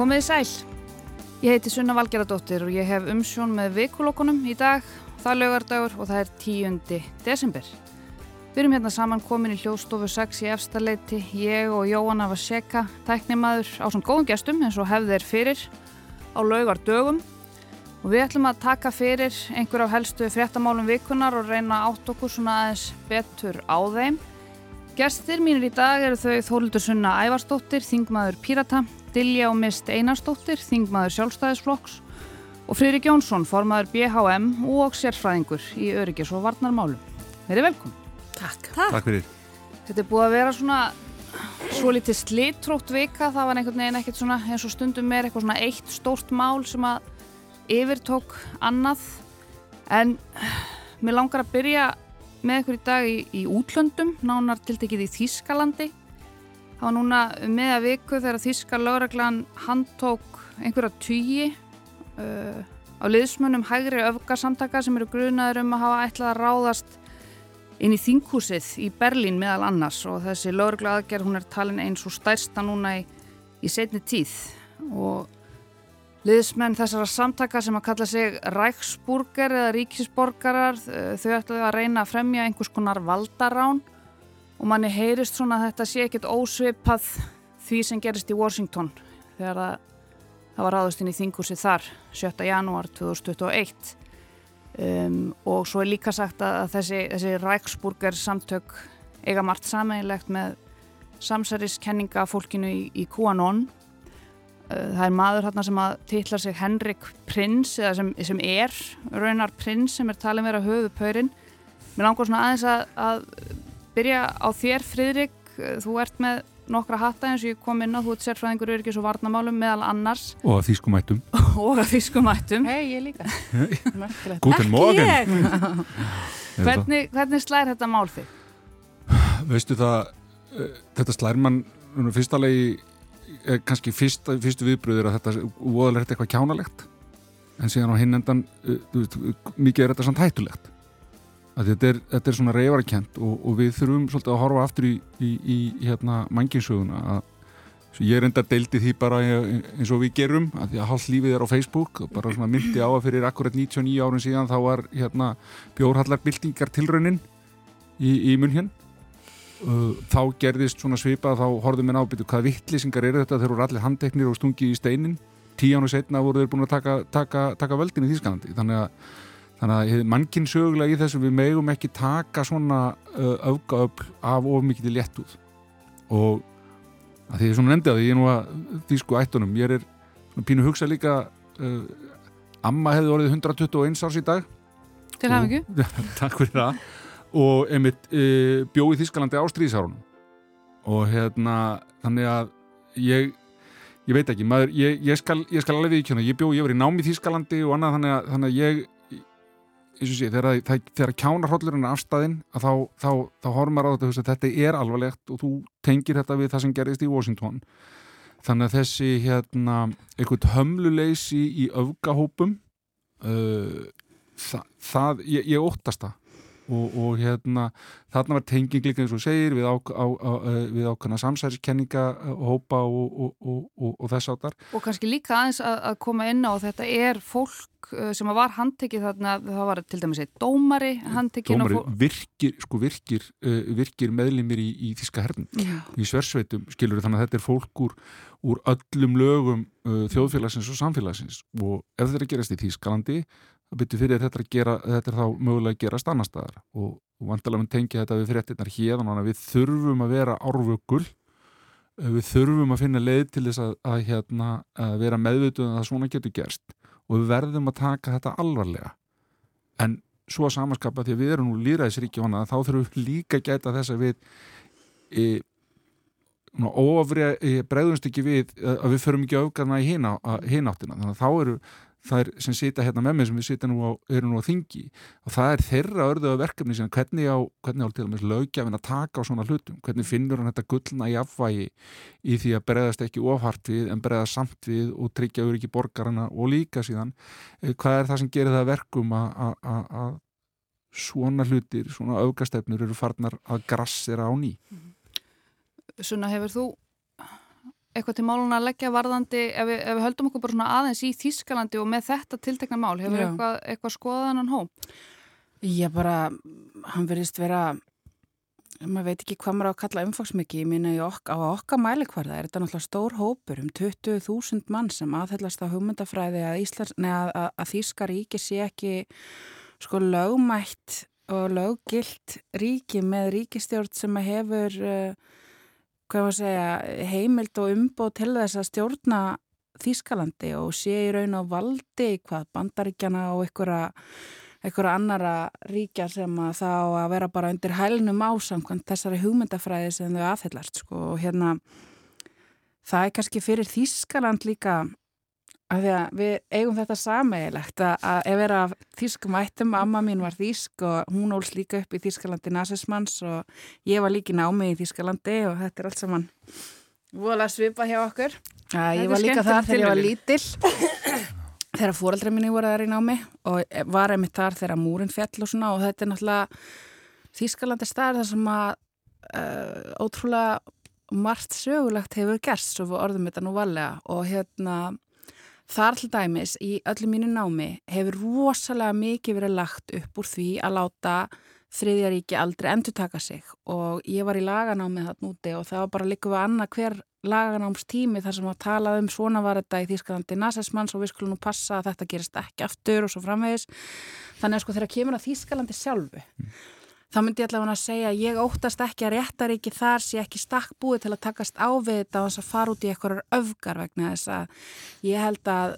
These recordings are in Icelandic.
Komið í sæl. Ég heiti Sunna Valgeradóttir og ég hef umsjón með vikulokunum í dag. Það lögardagur og það er 10. desember. Við erum hérna saman komin í hljóðstofu 6 í efstaleiti. Ég og Jóhanna var seka, tæknimaður á svona góðum gestum eins og hefðir fyrir á laugardögum. Og við ætlum að taka fyrir einhver af helstu fréttamálum vikunar og reyna átt okkur svona aðeins betur á þeim. Gestir mínir í dag eru þau Þóldur Sunna Ævarsdóttir, Þingmaður Pírata, Dilja og Mist Einarsdóttir, Þingmaður Sjálfstæðisflokks og Friðrik Jónsson, formaður BHM og sérfræðingur í öryggis og varnarmálum. Eru velkom. Takk. Takk. Takk fyrir. Þetta er búið að vera svona svo litið slitrótt vika, það var einhvern veginn ekkert svona eins og stundum er eitthvað svona eitt stórt mál sem að yfirtók annað en mér langar að byrja með ykkur í dag í, í útlöndum, nánar tiltekið í Þískalandi. Það var núna með að viku þegar Þíska lögreglan handtók einhverja tugi uh, á liðsmunum hægri öfgarsamtaka sem eru grunaður um að hafa ætlað að ráðast inn í þinghúsið í Berlín meðal annars. Og þessi lögregla aðgerð hún er talin eins og stærsta núna í, í setni tíð. Og liðsmenn þessara samtaka sem að kalla sig Ræksburger eða ríkisborgarar þau ætlaði að reyna að fremja einhvers konar valdarán og manni heyrist svona að þetta sé ekkert ósvipað því sem gerist í Washington þegar það, það var ráðust inn í þinghúsið þar 7. janúar 2021 um, og svo er líka sagt að þessi, þessi Ræksburger samtök eiga margt sameinlegt með samsæriskenninga fólkinu í, í QAnon það er maður hérna sem að titla sig Henrik Prins eða sem, sem er raunar Prins sem er talin vera höfupöyrin mér langar svona aðeins að, að byrja á þér Fridrik þú ert með nokkra hatta eins og ég kom inn á þú ert sérfræðingur öryggis og varnamálum meðal annars Og að þýskumættum. og að þýskumættum Hei, ég líka. Guten Morgen. hvernig, hvernig slær þetta mál þig? Veistu það, uh, þetta slær mann nú, fyrsta legi, eh, kannski fyrsta, fyrstu viðbröður að þetta voðalega er eitthvað kjánalegt. En síðan á hinn endan, þú veist, mikið er þetta samt hættulegt. Þetta, er, þetta er svona reyfarakent og, og við þurfum svolítið að horfa aftur í, í, í hérna manginsöguna að ég reyndar deildi því bara eins og við gerum að því að hálf lífið er á Facebook og bara svona myndi á að fyrir akkurat 99 árun síðan þá var hérna bjórhallarbyltingar tilraunin í, í munn hér þá gerðist svona svipa þá horfðum við nábyttu hvað vittlýsingar eru þetta? Þeir eru allir handteknir og stungi í steinin tíjánu setna voru þeir búin að taka, taka, taka völdin í Þýskalandi. Þannig að, þannig að mannkinn sögulega í þessu við megum ekki taka svona uh, öfgaöfl af of mikið léttúð. Og að því ég svona nefndi að ég er nú að þýsku ættunum, ég er svona pínu hugsa líka uh, amma hefði orðið 121 árs í dag. Til hafum ekki? Takk fyrir það. Og einmitt uh, bjó í Þýskalandi á stríðsárunum. Og hérna þannig að ég ég veit ekki, maður, ég, ég, skal, ég skal alveg viðkjöna, ég bjó, ég var í námi í Þýskalandi og annað þannig að, þannig að ég sé, þegar, það, þegar kjánarhóllurinn er afstæðin að þá, þá, þá horfum maður á þetta að þetta er alvarlegt og þú tengir þetta við það sem gerist í Washington. Þannig að þessi hérna, eitthvað hömluleysi í öfgahópum uh, það, það ég, ég óttast það og, og hérna þarna var tenging líka eins og segir við, á, á, á, við ákvæmna samsæriskenninga hópa og, og, og þess áttar Og kannski líka aðeins að, að koma inn á þetta er fólk sem var handtekið þarna, það var til dæmis eitt dómari handtekið Dómari virkir, sko virkir, uh, virkir meðlimir í, í Þíska herðin, í sversveitum skilur þannig að þetta er fólk úr, úr öllum lögum uh, þjóðfélagsins og samfélagsins. Og ef þetta gerast í Þískalandi það byrju fyrir þetta, gera, þetta er þá mögulega að gerast annar staðar. Og, og vantilega mun tengja þetta við fréttinnar hér þannig að við þurfum að vera árvöggul við þurfum að finna leið til þess að, að, hérna, að vera meðvituð að það svona getur gerst. Og við verðum að taka þetta alvarlega. En svo að samanskapa því að við erum nú líraðisríki þá þurfum við líka að gæta þess að við e, óafrið e, bregðumst ekki við að við förum ekki auðgarna í hináttina þannig að þá eru er sem sita hérna með mig sem við sita nú á, eru nú á þingi og það er þeirra örðu verkefni sem hvernig á, hvernig á til með lögjafin að taka á svona hlutum, hvernig finnur hann þetta gullna í afvægi í því að bregðast ekki ofhart við en bregðast samt við og tryggja auðviki borgarna og líka síðan hvað er það sem gerir það verkum að svona hlutir, svona auðgastefnur eru farnar að grassera á ný? Sunna, hefur þú eitthvað til málun að leggja varðandi ef við, ef við höldum okkur bara svona aðeins í Þískalandi og með þetta tiltekna mál, hefur Já. eitthvað, eitthvað skoðanan hóp? Ég bara, hann verðist vera, maður veit ekki hvað maður á að kalla umfangsmikið, ég minna ok, á okkar mælikvarða er þetta náttúrulega stór hópur um 20.000 mann sem aðhellast á hugmyndafræði að, Íslands, nei, að, að, að Þíska ríki sé ekki sko lögmætt og löggilt ríki með ríkistjórn sem hefur, uh, hvað að segja, heimild og umbóð til þess að stjórna Þískalandi og sé í raun á valdi hvað bandaríkjana og einhverja einhverja annara ríkja sem að þá að vera bara undir hælnum ásamkvæmt þessari hugmyndafræði sem þau aðhyllast sko. Og hérna það er kannski fyrir Þískaland líka að því að við eigum þetta sameigilegt að, að ef vera af þýskum ættum, amma mín var þýsk og hún ólst líka upp í Þískalandi nazismanns og ég var líki námi í Þískalandi og þetta er allt saman vola svipa hjá okkur. Að ég er var líka þar þegar ég var lítill þegar fóreldra minni voru þar í námi og var einmitt þar þegar múrin fjall og svona og þetta er náttúrulega Þískalandi staðar þar sem að uh, ótrúlega margt sögulegt hefur gerst svo orðum þetta nú valega og hérna þar til dæmis í öllu mínu námi hefur rosalega mikið verið lagt upp úr því að láta þriðja ríki aldrei endur taka sig. Og ég var í laganámi þarna úti og það var bara líka við annað hver laganámstími þar sem að tala um svona var þetta í Þýskalandi nasismanns og við skulum nú passa að þetta gerist ekki aftur og svo framvegis. Þannig að sko þegar kemur að Þýskalandi sjálfu þá myndi ég allavega að segja að ég óttast ekki að réttaríki þar sé ekki stakk búið til að takast á við þetta og þess að fara út í eitthvað öfgar vegna þess að ég held að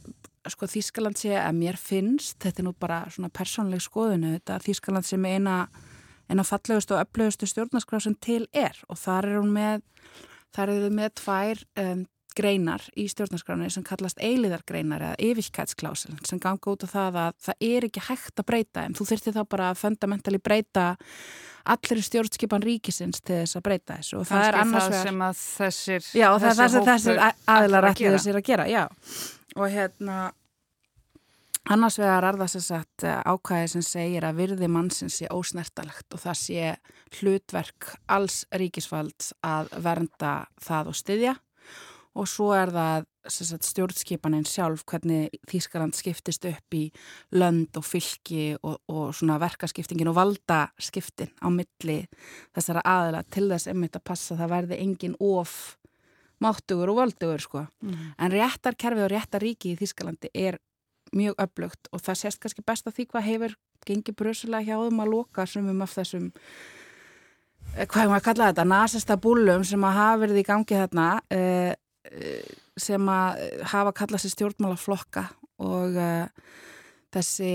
sko Þýskaland sé að mér finnst þetta er nú bara svona persónleg skoðunu þetta Þýskaland sé með eina eina fallegustu og öflugustu stjórnarskrá sem til er. Og þar er hún með þar eru við með tvær um, greinar í stjórnarskráni sem kallast eiliðargreinar eða yfirkætsklásil sem ganga út á það að það er ekki hægt að breyta en þú þurftir þá bara að fundamentali breyta allir stjórnskipan ríkisins til þess að breyta þessu og það er Kannski annars það sem að þessir Já, og er það sem hópur þessir ætlar aðilar að sér að gera, já. Og hérna, annars vegar er það sem sagt eh, ákvæði sem segir að virði mannsins sé ósnertalegt og það sé hlutverk alls ríkisvalds að vernda það og styðja og svo er það sagt, stjórnskipanin sjálf hvernig Þýskaland skiptist upp í lönd og fylki og, og svona verkaskiptingin og valdaskiptin á milli þessara aðila til þess einmitt að passa að það verði engin of máttugur og voldugur sko. Mhm. En réttarkerfi og réttaríki í Þýskalandi er mjög öflugt og það sést kannski best að því hvað hefur gengið brösulega hjá þeim að loka sumum af þessum eh, hvað hefum að kalla þetta, nasista búlum sem að hafa verið í gangi þarna uh, sem að hafa kallað sér stjórnmálaflokka og uh, þessi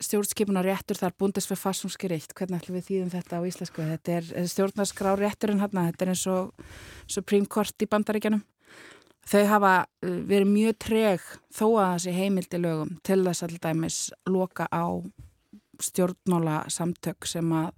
stjórnskipuna réttur þar búndis við farsumskiritt, hvernig ætlum við þýðum þetta á íslensku, þetta er stjórnarskrá rétturinn hérna, þetta er eins og Supreme Court í bandaríkjanum þau hafa verið mjög treg þó að þessi heimildi lögum til þess að dæmis loka á stjórnmála samtök sem að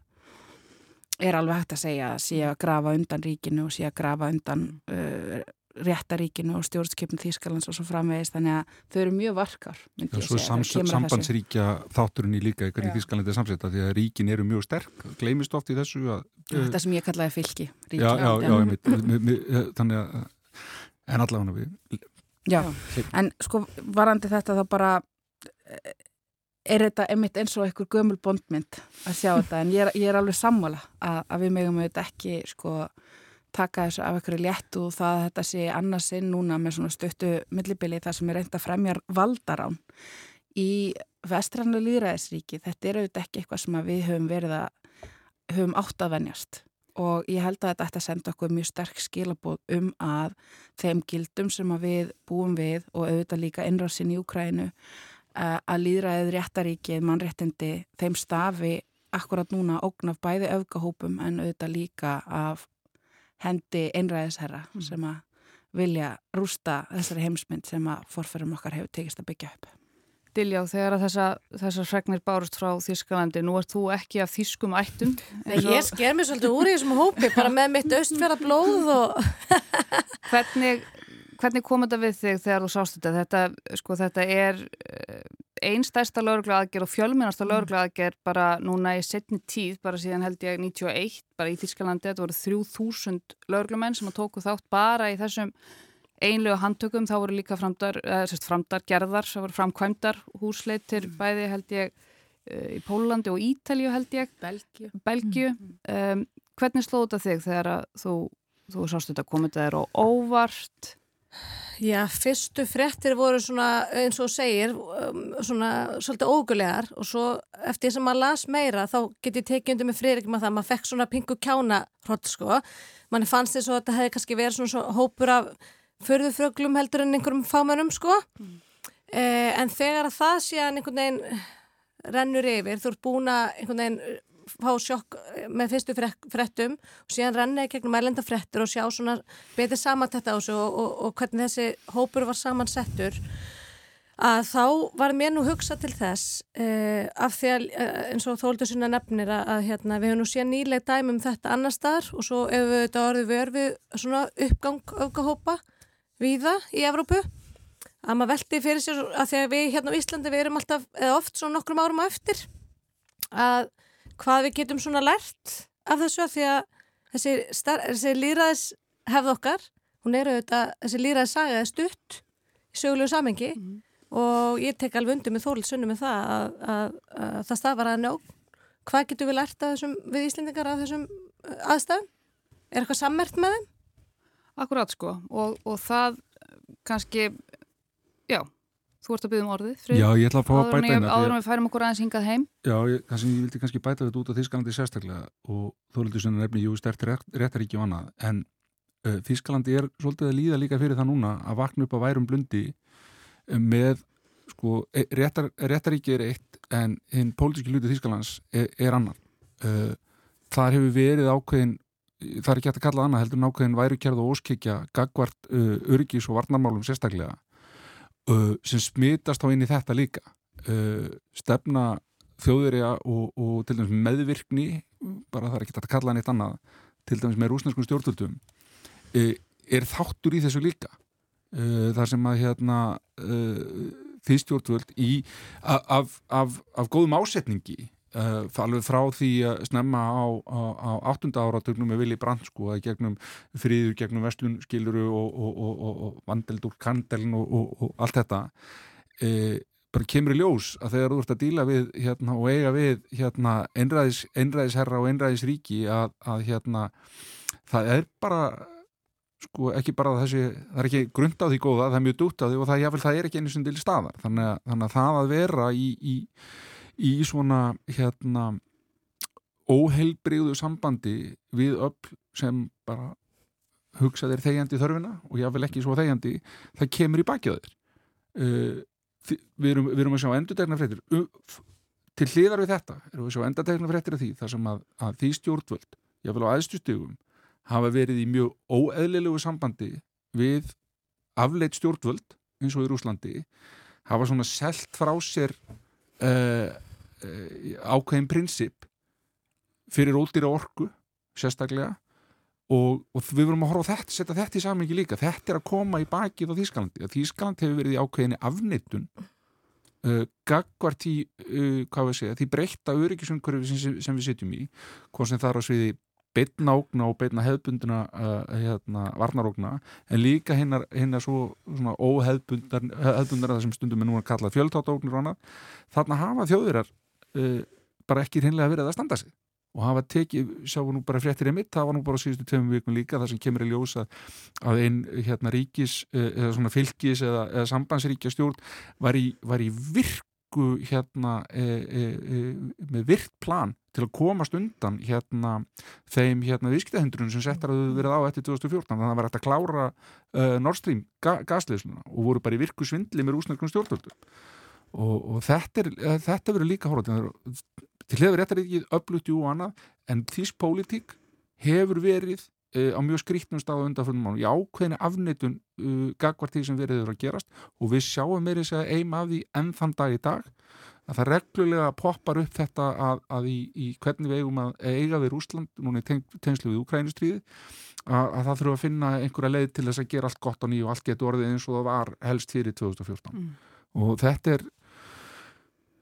er alveg hægt að segja að sé að grafa undan ríkinu og sé að grafa undan uh, réttaríkinu og stjórnskipin Þýskalands og svo framvegis þannig að þau eru mjög varkar Já, svo þessu. sambandsríkja þátturinn í líka í hvernig Já. Þískalandi er samsetta því að ríkin eru mjög sterk, gleymist oft í þessu að, Þetta sem ég kallaði fylki ríki, já, já, já, einmitt, mi- mi- eh, þannig að en allavega við Já, en sko varandi þetta þá bara eh, er þetta einmitt eins og einhver gömul bondmynd að sjá þetta en ég er, ég er alveg sammála að, að við megum auðvitað ekki sko taka þessu af einhverju léttu og það að þetta sé annarsinn núna með svona stöttu millibili það sem er reynd að fremja valdarán í vestrannu líðræðisríki þetta er auðvitað ekki eitthvað sem við höfum verið að höfum átt að venjast. Og ég held að þetta ætti að senda okkur mjög sterk skilabóð um að þeim gildum sem við búum við og auðvitað líka innrásin í Ukrænu eh, að líðræðið réttaríkið, mannréttindi, þeim stafi akkurat núna ógnaf bæði öfgahópum en auðvitað líka af hendi einræðisherra sem að vilja rústa þessari heimsmynd sem að forferðum okkar hefur tekist að byggja upp. Diljá, þegar að þessa, þessar fregnir bárust frá Þískalandi, nú ert þú ekki af þýskum ættum. Nei, ég sker mér svolítið úr í þessum hópi, bara með mitt austfjara blóð og... Hvernig, hvernig kom þetta við þig þegar þú sást þetta? Þetta, sko, þetta er einstæsta lögreglu aðgerð og fjölmennasta lögreglu aðgerð bara núna í setni tíð, bara síðan held ég 91, bara í Þískalandi, þetta voru 3000 lögreglumenn sem að tóku þátt bara í þessum einlega handtökum þá voru líka framdar, eða, sérst, framdar gerðar, það voru framkvæmdar húsleitir Mm. bæði held ég uh, í Pólandi og Ítalju held ég, Belgju. Belgju. Mm. Um, hvernig slóðu þetta þig þegar að þú, þú sást þetta komið þér og óvart? Já, fyrstu fréttir voru svona, eins og segir, um, svona svolítið ógulegar og svo eftir því sem maður las meira þá get ég tekið undir með friðrikum að það, maður fekk svona pingu kjána hrótt sko, manni fannst þess að þetta hefði kannski verið svona, svona hópur af förðufröglum heldur en einhverjum fámennum sko, eh, en þegar að það síðan einhvern veginn rennur yfir, þú ert búin að einhvern veginn fá sjokk með fyrstu fréttum og síðan renna í gegnum erlenda fréttur og sjá svona betið samantætt á þessu og, og, og hvernig þessi hópur var samansettur að þá var mér nú hugsa til þess uh, af því að uh, eins og þóldu sinna nefnir að, að hérna, við hefum nú séð nýleg dæmi um þetta annar staðar og svo ef við þetta orðið vör við svona uppgang öfgahópa víða í Evrópu að maður veldi fyrir sér að því að við hérna á Íslandi við erum alltaf eða oft svona nokkrum árum á eftir að hvað við getum svona lært af þessu að því að þessi, þessi líraðis hefð okkar, hún er auðvitað þessi líraðis saga er stutt í sögulegu samengi og ég tek alveg undir með þólið sunni með það að, að, að það stafar að njó hvað getum við lært af þessum við Íslendingar af þessum uh, aðstæðum? Er eitthvað sammert með þeim? Akkurát sko. Og, og það eh, kannski, þú ert að byggja um orðið, Freyr. Já, ég ætla að fá að bæta ég- eina áður en við færum okkur aðeins hingað heim. Já, ég, kannski, ég vildi kannski bæta þetta út á Þískalandi sérstaklega og þólitur sem nefni jú stert rétt, réttaríki og annað en uh, Þískalandi er svolítið að líða líka fyrir það núna að vakna upp að værum blundi með sko, e- réttar, réttaríki er eitt en hinn pólitíski hluti Þískalands er, er annar uh, þar hefur verið ákveðin það er ekki hægt að kalla annað heldur en ákveðin værukjærð og óskikja gagvart uh, öryggis og varnarmálum sérstaklega uh, sem smitast á inn í þetta líka. Uh, stefna þjóðverja og, og til dæmis meðvirkni bara það er ekki hægt að kalla neitt annað til dæmis með rúsneskum stjórnvöldum uh, er þáttur í þessu líka. Uh, þar sem að hérna uh, því stjórnvöld í af, af, af góðum ásetningi uh, alveg frá því að snemma á, á, á áttunda áratögnum með Vili Brandt sko að gegnum friður, gegnum vestlun skiluru og, og, og, og, vandeldur kandelin og, og allt þetta uh, bara kemur í ljós að þegar þú ert að díla við hérna, og eiga við hérna, einræðis, einræðisherra og einræðisríki að, að hérna, það er bara sko ekki bara þessi, það er ekki grund á því góða, það er mjög dútt á því og það, jáfnvel, það er ekki einu sem til staðar. Þannig að, þannig að það að vera í, í, í svona hérna óheilbrigðu sambandi við öll sem bara hugsa þeir þegjandi þörfina og jáfnvel ekki svo þegjandi það kemur í þér. Uh, þi- við erum, við erum að sjá endurtegna fréttir. F- til hliðar við þetta erum við að sjá endurtegna fréttir af því þar sem að, að því stjórnvöld, jáfnvel á aðstustugum hafa verið í mjög óeðlilegu sambandi við afleitt stjórnvöld eins og í Rúslandi hafa svona selt frá sér uh, uh, ákveðin prinsip fyrir óldýra orku sérstaklega og, og við verum að horfa þetta, setja þetta í samingi líka. Þetta er að koma í bakið á Þýskalandi. Að Þýskaland hefur verið í ákveðinni afnittun uh, gagvart í uh, hvað við segja, því breytta öryggisumhverfi sem, sem við setjum í hvað sem það er á sviði beitna ógna og beitna hefðbunduna uh, hérna, varnarógna en líka hinnar, hinnar svo óhefðbundar hefðbundar það sem stundum er núna kallað fjöldtátóknir og annað. Þarna hafa þjóðurar uh, bara ekki hreinlega verið að standa sig. Og hafa tekið, sjáum nú bara fréttir í mitt, það var nú bara síðustu tveimum vikum líka það sem kemur í ljós að, einn hérna ríkis, eh, eða svona fylgis eða, eða sambandsríkja stjórn var í, var í virku hérna e, e, e, með virt plan til að komast undan hérna þeim hérna viðskiptahindrun sem settar að þau verið á eftir 2014 þannig að það var hægt að klára uh, Nord Stream ga gasleðsluna og voru bara í virku svindli með rúsnarkunum stjórnvöldum og, og þetta, er, eh, þetta verður líka horfður til hefur réttar ekki öflugt jú og annað en þýsk pólitík hefur verið uh, á mjög skrítnum stað á undanfjörnum mánu, í ákveðinu afneitun uh, gagvart því sem verið eru að gerast. Og við sjáum meiri segja eim af því enn þann dag í dag að það reglulega poppar upp þetta að, að í, í hvernig við eigum að eiga við Rúsland, núna í teng, tengslu við Ukrænustríði, að, að það þurfa að finna einhverja leið til þess að gera allt gott á nýju og allt getur orðið eins og það var helst fyrir 2014 Mm. og þetta er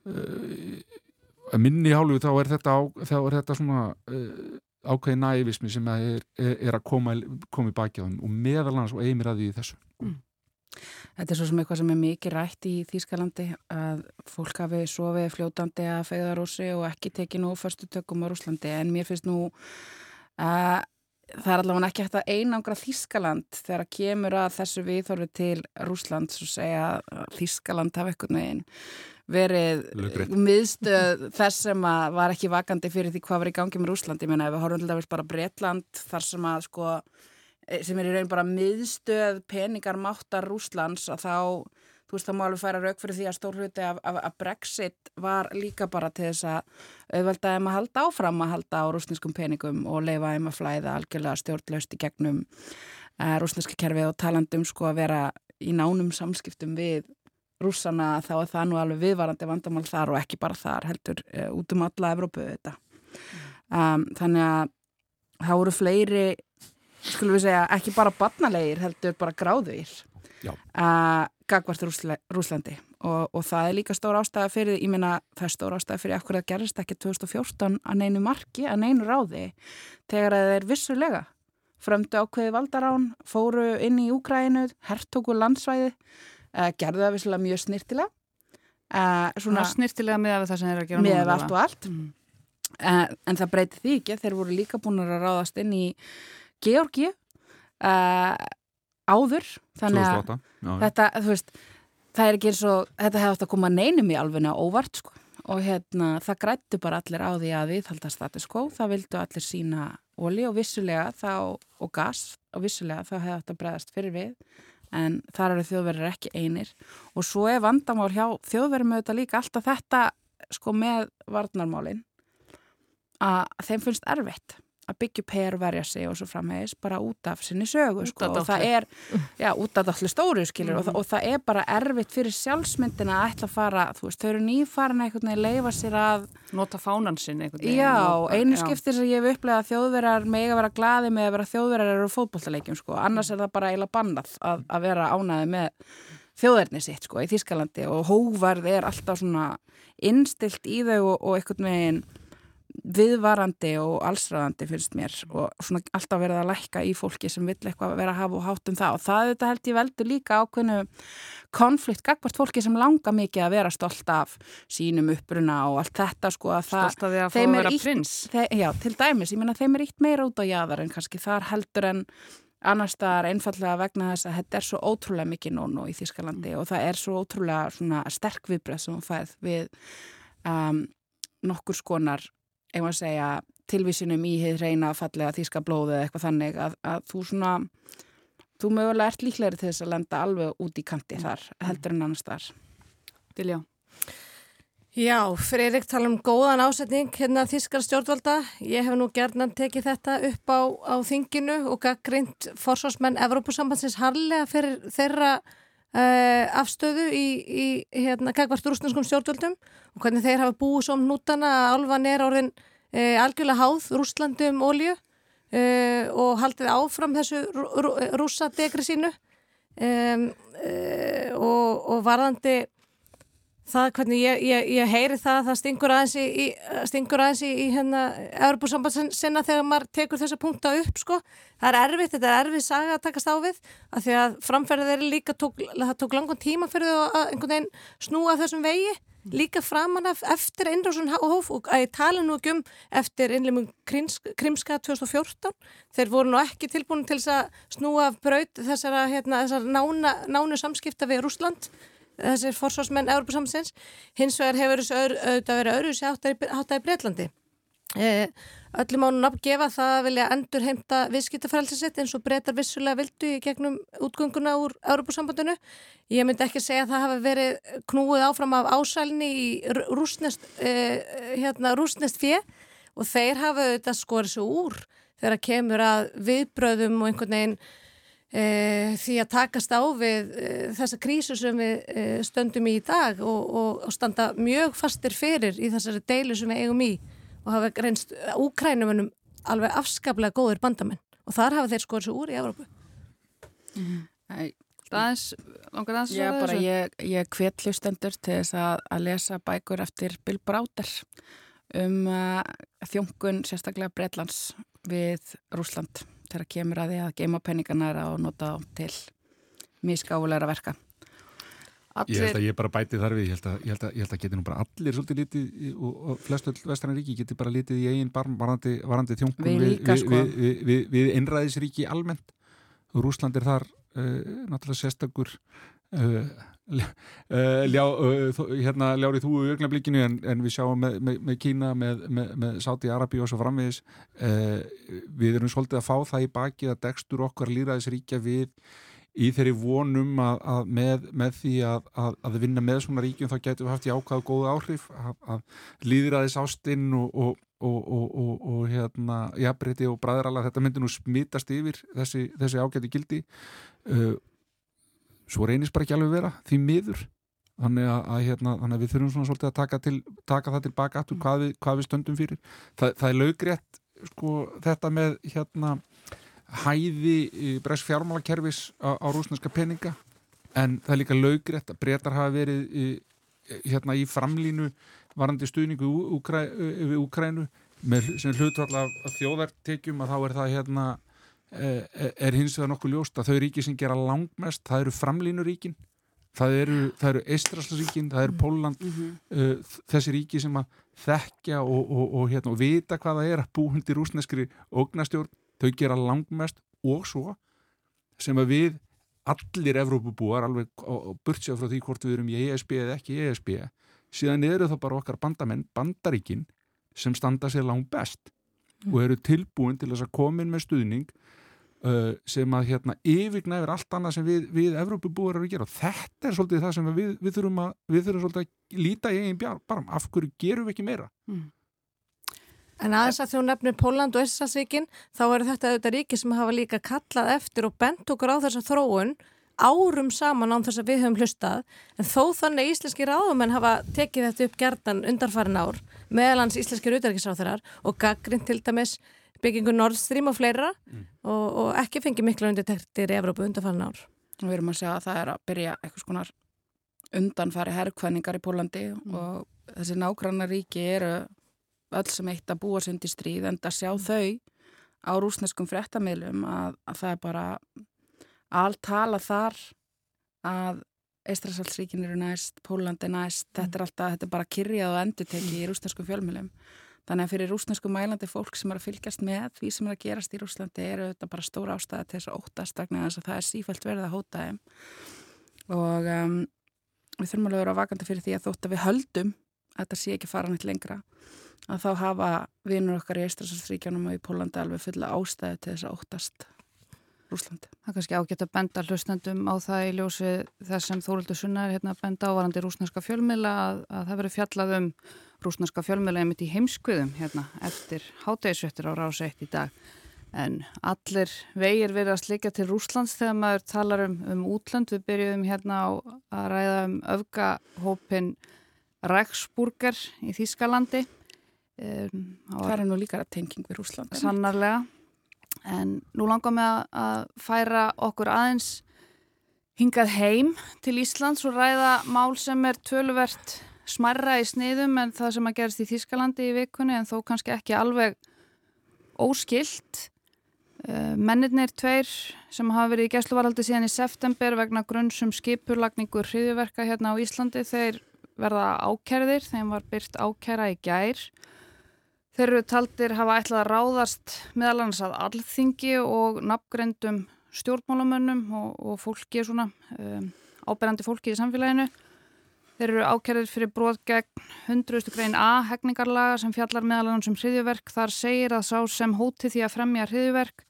að minni hálfu þá er þetta, á, þá er þetta svona uh, ákveði nævismi sem er, er, að koma, koma í baki á þeim og meðal annars og eigin mér að því í þessu. Þetta er svo sem eitthvað sem er mikið rætt í Þýskalandi að fólk hafi sofið fljótandi að fegðarósi og ekki tekið nú fyrstu tökum á Rúslandi en mér finnst nú að það er allavega ekki hægt að einangra Þýskaland þegar að kemur að þessu viðþorfi til Rúsland svo segja að Þýskaland hafi eitthvað neginn verið Laukrétt. miðstöð þess sem að var ekki vakandi fyrir því hvað var í gangi með Rúsland ég meina ef við horfum til dæmis bara Bretland þar sem að sko eh, sem er í raun bara miðstöð peningar máttar Rúslands að þá þú veist þá má alveg færa rauk fyrir því að stór hluti af, af, af Brexit var líka bara til þess að auðvelda þeim að halda áfram að halda á rúsneskum peningum og leifa þeim að flæða algjörlega stjórnlaust í gegnum uh, rúsneska kerfi og talandum sko að vera í nánum samskiptum við rússana þá er það nú alveg viðvarandi vandamál þar og ekki bara þar heldur uh, út um alla Evrópu þetta um, þannig að það voru fleiri skulum við segja ekki bara barnalegir heldur bara gráðugir Já. að gagvart Rúsla, Rúslandi og, og það er líka stór ástæða fyrir, ég meina það er stór ástæða fyrir ekkur að gerist ekki 2014 að neinu marki, að neinu ráði þegar það er vissulega frömdu ákveði valdarán, fóru inn í Úkræinu, hertóku landsvæði gerðu það vissulega mjög snirtilega uh, Svona snirtilega með það sem er að gera með núna allt og allt. Mm. uh, en það breyti því ekki þeir voru líka búin að ráðast inn í Georgi uh, áður. Þannig að 2008 já, þetta, þú veist það er ekki eins og, þetta hefði átt að koma neinum í alvegna óvart sko. Og hérna það grættu bara allir á því að viðhalda status quo, það vildu allir sína oli og vissulega þá og gas og vissulega þá hefði átt að bregðast fyrir við en þar eru þjóðverðir ekki einir. Og svo er vandamál hjá þjóðverðum auðvitað líka alltaf þetta sko með varnarmálin að þeim finnst erfitt að byggja upp her, verja sig og svo framhegis bara út af sinni sögu sko, og það er, já, út af allir stóru skilur og, það, og það er bara erfitt fyrir sjálfsmyndina að ætla að fara, þú veist, þau eru nýfarin einhvern veginn leifa sér að Nota fánan sinn einhvern veginn. Já, einu skiptir sem ég hef upplegað að þjóðverjar mega vera glaði með að vera þjóðverjar eru fótbollaleikjum sko, annars er það bara eiginlega bannað að, að vera ánæði með þjóðverðni sitt sko í Þískalandi og hóvarð er alltaf svona innstilt í þau og, og einhvern veginn viðvarandi og allsræðandi finnst mér og svona alltaf verið að lækka í fólki sem vill eitthvað vera að hafa og hátt um það. Og það þetta held ég veldur líka ákveðnu konflikt gagvart fólki sem langar mikið að vera stolt af sínum uppruna og allt þetta sko að það Stolt af því að fá að er vera ýtt- prins. Þe, já, til dæmis, ég meina þeim er ítt meira út á jaðar en kannski þar heldur en annars staðar einfallega vegna þess að þetta er svo ótrúlega mikið nónu í Þískalandi og það er svo ótrúlega sterk viðbröð sem hún fæð við um, nokkur skonar, ef maður segja tilvísinum í heið reyna fallega þíska blóðu eða eitthvað þannig að, að þú svona þú mögulega ert líklegri til þess að lenda alveg út í kanti þar heldur en annars þar Diljá. Já, Freyrik tala um góðan ásetning hérna þískar stjórnvalda. Ég hef nú gerðnan tekið þetta upp á, á þinginu og gaggrind forsvarsmenn Evrópusambandsins harlega fyrir þeirra uh, afstöðu í, í hérna gagvart rúsneskum stjórnvaldum og hvernig þeir hafa búið svo um nútana að álvan er orðin uh, algjörlega háð Rúslandi um olju uh, og haldið áfram þessu rú, rú, rússadegri sínu. Um, og, og varðandi það hvernig ég, ég, ég heyri það að það stingur aðeins í, í, stingur aðeins í, í hérna Európusambandssinna þegar maður tekur þessa punkta upp sko. Það er erfitt, þetta er erfið saga að takast á við af því að framferðið þeirri líka tók, það tók langan tíma fyrir þau að einhvern veginn snúa þessum vegi. Líka framan af eftir innrásun hóf og að ég tala nú ekki um eftir innlimum Krimska 2014 þeir voru nú ekki tilbúin til þess að snúa af braut þessara, hérna, nánu samskipta við Rúsland þessir forsvarsmenn Európa-samsins hins vegar hefur þessu auðvitað verið öðru sér háttað í Breitlandi eh, öllum ánum nafn gefa það að vilja endur heimta viðskiptafrælsi sitt eins og breytar vissulega vildu í gegnum útgönguna úr Európa-sambandinu ég myndi ekki segja að það hafi verið knúið áfram af ásælni í rúsnest eh, hérna, rúsnest fjö og þeir hafa auðvitað skorið svo úr þegar kemur að viðbröðum og einhvern veginn E, því að takast á við e, þessa krísu sem við e, stöndum í í dag og, og, og standa mjög fastir fyrir í þessari deilu sem við eigum í og hafa reynst úkrænumunum alveg afskaplega góðir bandamenn og þar hafa þeir skoður svo úr í Evrópu. Æ, aðeins, langar aðeins að bara, þessu? ég, ég hvet hlustendur til þess að, að lesa bækur eftir Bill Browder um uh, þjónkun sérstaklega Breitlands við Rúsland þegar kemur að því að geima penningarnar og nota til misgáfulegra verka. Allir... Ég held að ég bara bæti þar við, ég held að, ég held að, ég held að geti nú bara allir svolítið lítið og, og flestu vestræna ríki geti bara lítið í eigin barm varandi, varandi þjóngum við, við, sko. við, við, einræðisríki almennt og Rúsland er þar uh, náttúrulega sérstakur ljá, hérna ljárið þú í ögnablikinu en, en við sjáum með, með, með Kína, með, með Sáti Arabi og svo framvegis. Við erum svolítið að fá það í baki að degstur okkar líraðisríkja við í þeirri vonum að, að með, með því að, að, að vinna með svona ríkjum þá getum við haft í ákvæðu góða áhrif að líðir aðeins ástinn og, og, og, og hérna jafnbreytti og bræðralag þetta myndir nú smittast yfir þessi, þessi ágæti gildi. Uh, svo reynist bara ekki alveg vera því miður. Þannig að, hérna, þannig að við þurfum svona svolítið að taka, til, taka það tilbaka aftur hvað, hvað við stöndum fyrir. Það, það er laugrétt sko þetta með hérna hæði bresk fjármálakerfis á, á rúsneska peninga. En það er líka laugrætt að breytar hafa verið í, hérna í framlínu varandi stuðningu við Úkrænu sem hlutvall af þjóðartekjum að þá er það hérna e, e, er hins vegar nokkuð ljóst að þau ríki sem gera langmest, það eru framlínuríkin það eru, eru Eistraslasríkin, það eru Póland mm -hmm. uh, þessi ríki sem að þekkja og, og, og, hérna, og vita hvað það er að bú hundir rúsneskri ógnastjórn þau gera langmest og svo sem að við allir Evrópubúar alveg burt sér frá því hvort við erum í ESB eða ekki í ESB síðan eru það bara okkar bandamenn, bandaríkin sem standa sér langt best mm. og eru tilbúin til þess að koma inn með stuðning uh, sem að hérna yfirgnæfir allt annað sem við, við Evrópubúar eru að gera. Og þetta er svolítið það sem við, við þurfum að við þurfum svolítið að líta í einn bjár bara af hverju gerum við ekki meira? Mm. En aðeins að þjó nefnir Póland og Íslandsvíkin þá eru þetta auðvitað ríki sem hafa líka kallað eftir og bent okkur á þessa þróun árum saman án þess að við höfum hlustað. En þó þannig íslenski ráðumenn hafa tekið þetta upp gerðan undarfarin ár meðalans íslenski rautarikisráþarar og gaggrind til dæmis byggingu Nord Stream og fleira mm. og, og ekki fengið miklu undirtektir í Evrópu undarfarin ár. Við erum að segja að það er að byrja eitthvað skonar undanfari herrkvæningar í Pólandi mm. og þessi nágranna ríki eru öll sem eitt að búa sundi stríð en að sjá þau á rúsneskum fréttamilum að, að það er bara allt tala þar að Eistrasalsríkin eru næst, Pólandi næst mm. þetta er alltaf, þetta er bara kyrjað og endurteki í rúsneskum fjölmilum þannig að fyrir rúsnesku mælandi fólk sem er að fylgjast með því sem er að gerast í Rúslandi eru þetta bara stóra ástæða til þess að óttast vegna þess að það er sífælt verið að hóta þeim og um, við þurfum alveg að vera vakandi fyrir því að þótt að við höldum að þetta sé ekki fara nýtt lengra að þá hafa vinnur okkar í Eistrasálsríkjanum og í Pólandi alveg fulla ástæði til þess að óttast Rúslandi. Það er kannski ágætt að benda hlustendum á það í ljósi þess sem Þórildur Sunna er hérna benda ávarandi rúsneska fjölmila að, að það veri fjallað um rúsneska fjölmila einmitt í heimskuðum hérna eftir hátægisvettur á rása eitt í dag. En allir vegir verið að slikja til Rúslands þegar maður talar um, um útlönd. Við byrjuðum hérna á að ræða um öfgahópin Ræksburger í Þýskalandi Um, það er nú líka tenging við Rúsland. Sannarlega, en nú langar við að færa okkur aðeins hingað heim til Íslands og ræða mál sem er töluvert smarra í sniðum en það sem að gerast í Þískalandi í vikunni en þó kannski ekki alveg óskilt. Uh, mennirnir tveir sem hafa verið í gæsluvaraldi síðan í september vegna grunnsum skipurlagningur hriðiverka hérna á Íslandi þeir verða ákærðir, þeim var byrt ákæra í gær Þeir eru taldir hafa ætlað að ráðast meðal annars að allþingi og nafngrendum stjórnmálamönnum og, og fólki svona um, áberandi fólki í samfélaginu. Þeir eru ákjærið fyrir brot gegn 100. grein A hegningarlaga sem fjallar meðal annars um hriðjuverk. Þar segir að sá sem hóti því að fremja hriðjuverk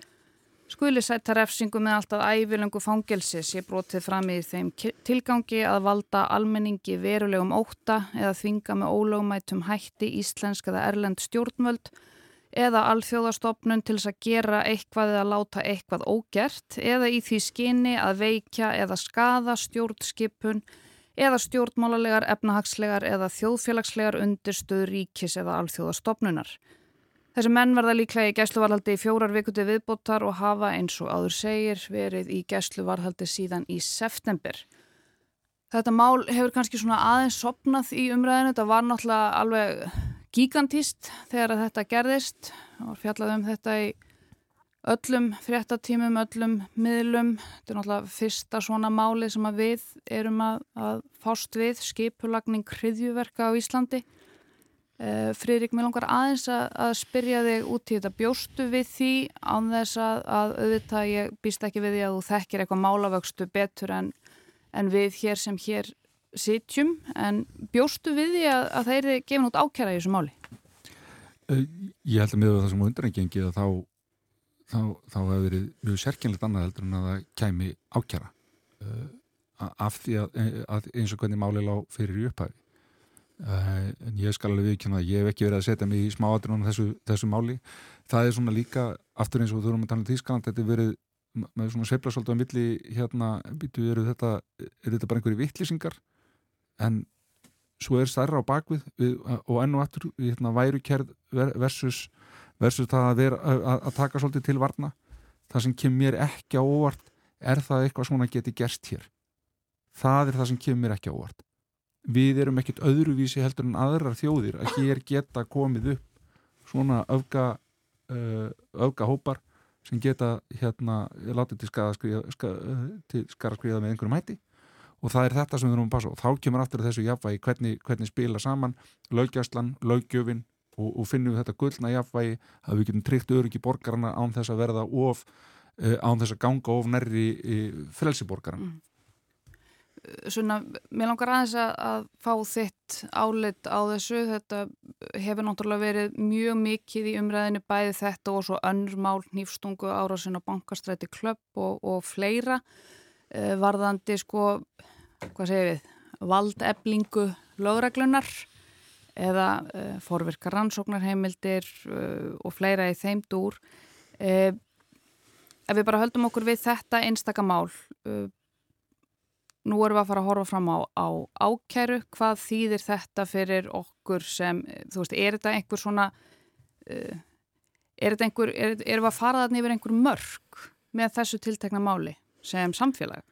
skuli sætta refsingu með alltaf ævilöngu fangelsi sé brotið fram í þeim tilgangi að valda almenningi verulegum óta eða þvinga með ólögumætum hætti íslensk eða erlend stjórnvöld eða alþjóðastofnun til þess að gera eitthvað eða láta eitthvað ógert eða í því skinni að veikja eða skada stjórnskipun eða stjórnmálalegar, efnahagslegar eða þjóðfélagslegar undirstöður ríkis eða alþjóðastofnunar. Þessi menn verða líklega í gæsluvarhaldi í fjórar vikuti viðbóttar og hafa eins og áður segir verið í gæsluvarhaldi síðan í september. Þetta mál hefur kannski svona aðeins sopnað í umræðinu. Þetta var náttúrulega alveg gigantíst þegar þetta gerðist. Það var fjallað um þetta í öllum fréttatímum, öllum miðlum. Þetta er náttúrulega fyrsta svona máli sem við erum að, að fást við, skipulagning hriðjuverka á Íslandi. Uh, Friðrik, mér langar aðeins að, að spyrja þig út í þetta bjóstu við því án þess að, að auðvitað ég býst ekki við því að þú þekkir eitthvað málavöxtu betur en, en við hér sem hér sitjum en bjóstu við því að, að þeir eru gefin út ákjara í þessu máli? Uh, ég held að miður það sem undanengið að þá þá, þá hefur verið mjög sérkynlegt annað heldur en að það kæmi ákjara uh, af því að, að eins og hvernig máli lág fyrir í upphæfi Uh, en ég skal alveg viðkjöna að ég hef ekki verið að setja mig í smáadrunum þessu, þessu máli. Það er svona líka, aftur eins og þú erum að tala um Þískaland, þetta er verið með svona seifla svolítið á milli hérna, býtu, eru þetta, er þetta bara einhverju vittlýsingar en svo er stærra á bakvið við, og enn og aftur hérna, værukerð versus, versus það að, vera, að, að taka svolítið til varna. Það sem kemur ekki á óvart er það eitthvað svona geti gerst hér. Það er það sem kemur ekki á óvart. Við erum ekkert öðruvísi heldur en aðrar þjóðir að hér geta komið upp svona öfga uh, öfga hópar sem geta hérna látið til skara skriða, með einhverjum hætti. Og það er þetta sem við erum að passa og þá kemur aftur þessu jafnvægi hvernig, hvernig spila saman löggjastlan, löggjöfin og, og finnum við þetta gullna jafnvægi að við getum tryggt öryggi borgarna án þess að verða of uh, án þess að ganga of nærri uh, frelsiborgarna mm. Svona, mér langar aðeins að, fá þitt álit á þessu, þetta hefur náttúrulega verið mjög mikið í umræðinu bæði þetta og svo önnur mál nýfstungu árásin á bankastræti klöpp og, og fleira. Eh, varðandi sko, hvað segir við, valdeflingu lögreglunar eða eh, forvirkar rannsóknarheimildir eh, og fleira í þeim dúr. Eh, ef við bara höldum okkur við þetta einstakamál, nú erum við að fara að horfa fram á, á ákæru, hvað þýðir þetta fyrir okkur sem, þú veist, er þetta einhver svona, uh, er þetta einhver, er, erum við að fara þarna yfir einhver mörg með þessu tiltekna máli sem samfélag,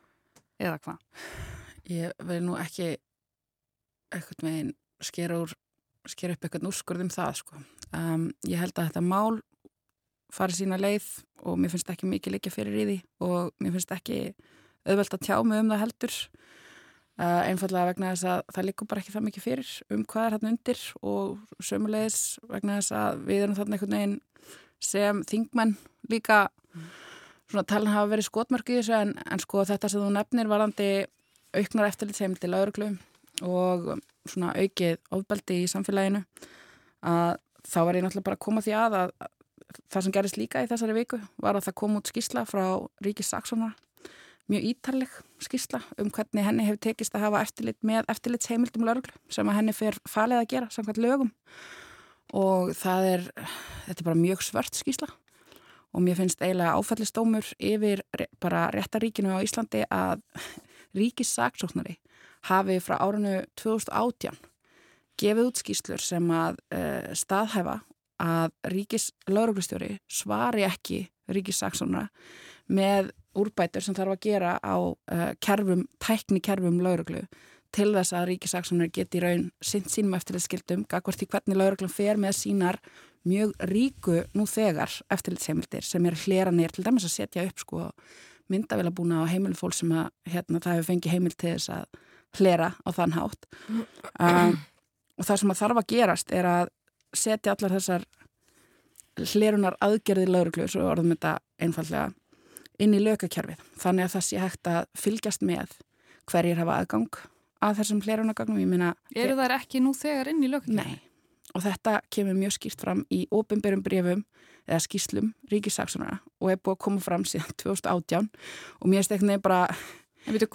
eða hvað? Ég vil nú ekki eitthvað meginn skera, úr, skera upp eitthvað úrskurðum það, sko. Um, ég held að þetta mál farið sína leið og mér finnst ekki mikið líka fyrir í því og mér finnst ekki auðvelt að tjá mig um það heldur uh, einfallega vegna þess að það likur bara ekki það mikið fyrir um hvað er hann undir og sömulegis vegna þess að við erum þarna einhvern veginn sem þingmenn líka svona talin hafa verið skotmörk í þessu en, en sko þetta sem þú nefnir varandi auknar eftirlit heim til lauruglu og svona aukið ofbeldi í samfélaginu að þá var ég náttúrulega bara að koma því að að það sem gerist líka í þessari viku var að það kom út skísla frá Ríkis Saxonar mjög ítarleg skísla um hvernig henni hefur tekist að hafa eftirlit með eftirlitsheimildum lauruglu sem að henni fer falið að gera samkvæmt lögum. Og það er, þetta er bara mjög svört skísla og mér finnst eiginlega áfællistómur yfir bara réttaríkinu á Íslandi að ríkissaksóknari hafi frá árinu 2018 gefið út skíslur sem að uh, staðhæfa að ríkis lauruglustjóri svari ekki ríkissaksóknara með úrbætur sem þarf að gera á uh, kerfum, tæknikerfum lauruglu til þess að ríkisaksónur geti raun sinn sínum eftirlitskildum gagvart í hvernig lauruglum fer með sínar mjög ríku nú þegar eftirlitsheimildir sem er hlera nýr til dæmis að setja upp sko myndavila búna á heimilu fólk sem að hérna, það hefur fengið heimil til þess að hlera á þann hátt um, og það sem að þarf að gerast er að setja allar þessar hlerunar aðgerði lauruglu, svo orðum þetta einfallega inn í lökakerfið. Þannig að það sé hægt að fylgjast með hverjir hafa aðgang að þessum hlerunagagnum. Eru þær ekki nú þegar inn í lökakerfið? Nei. Og þetta kemur mjög skýrt fram í óbyrjum brefum eða skýslum ríkisaksunara og er búið að koma fram síðan 2018 og mér ekki bara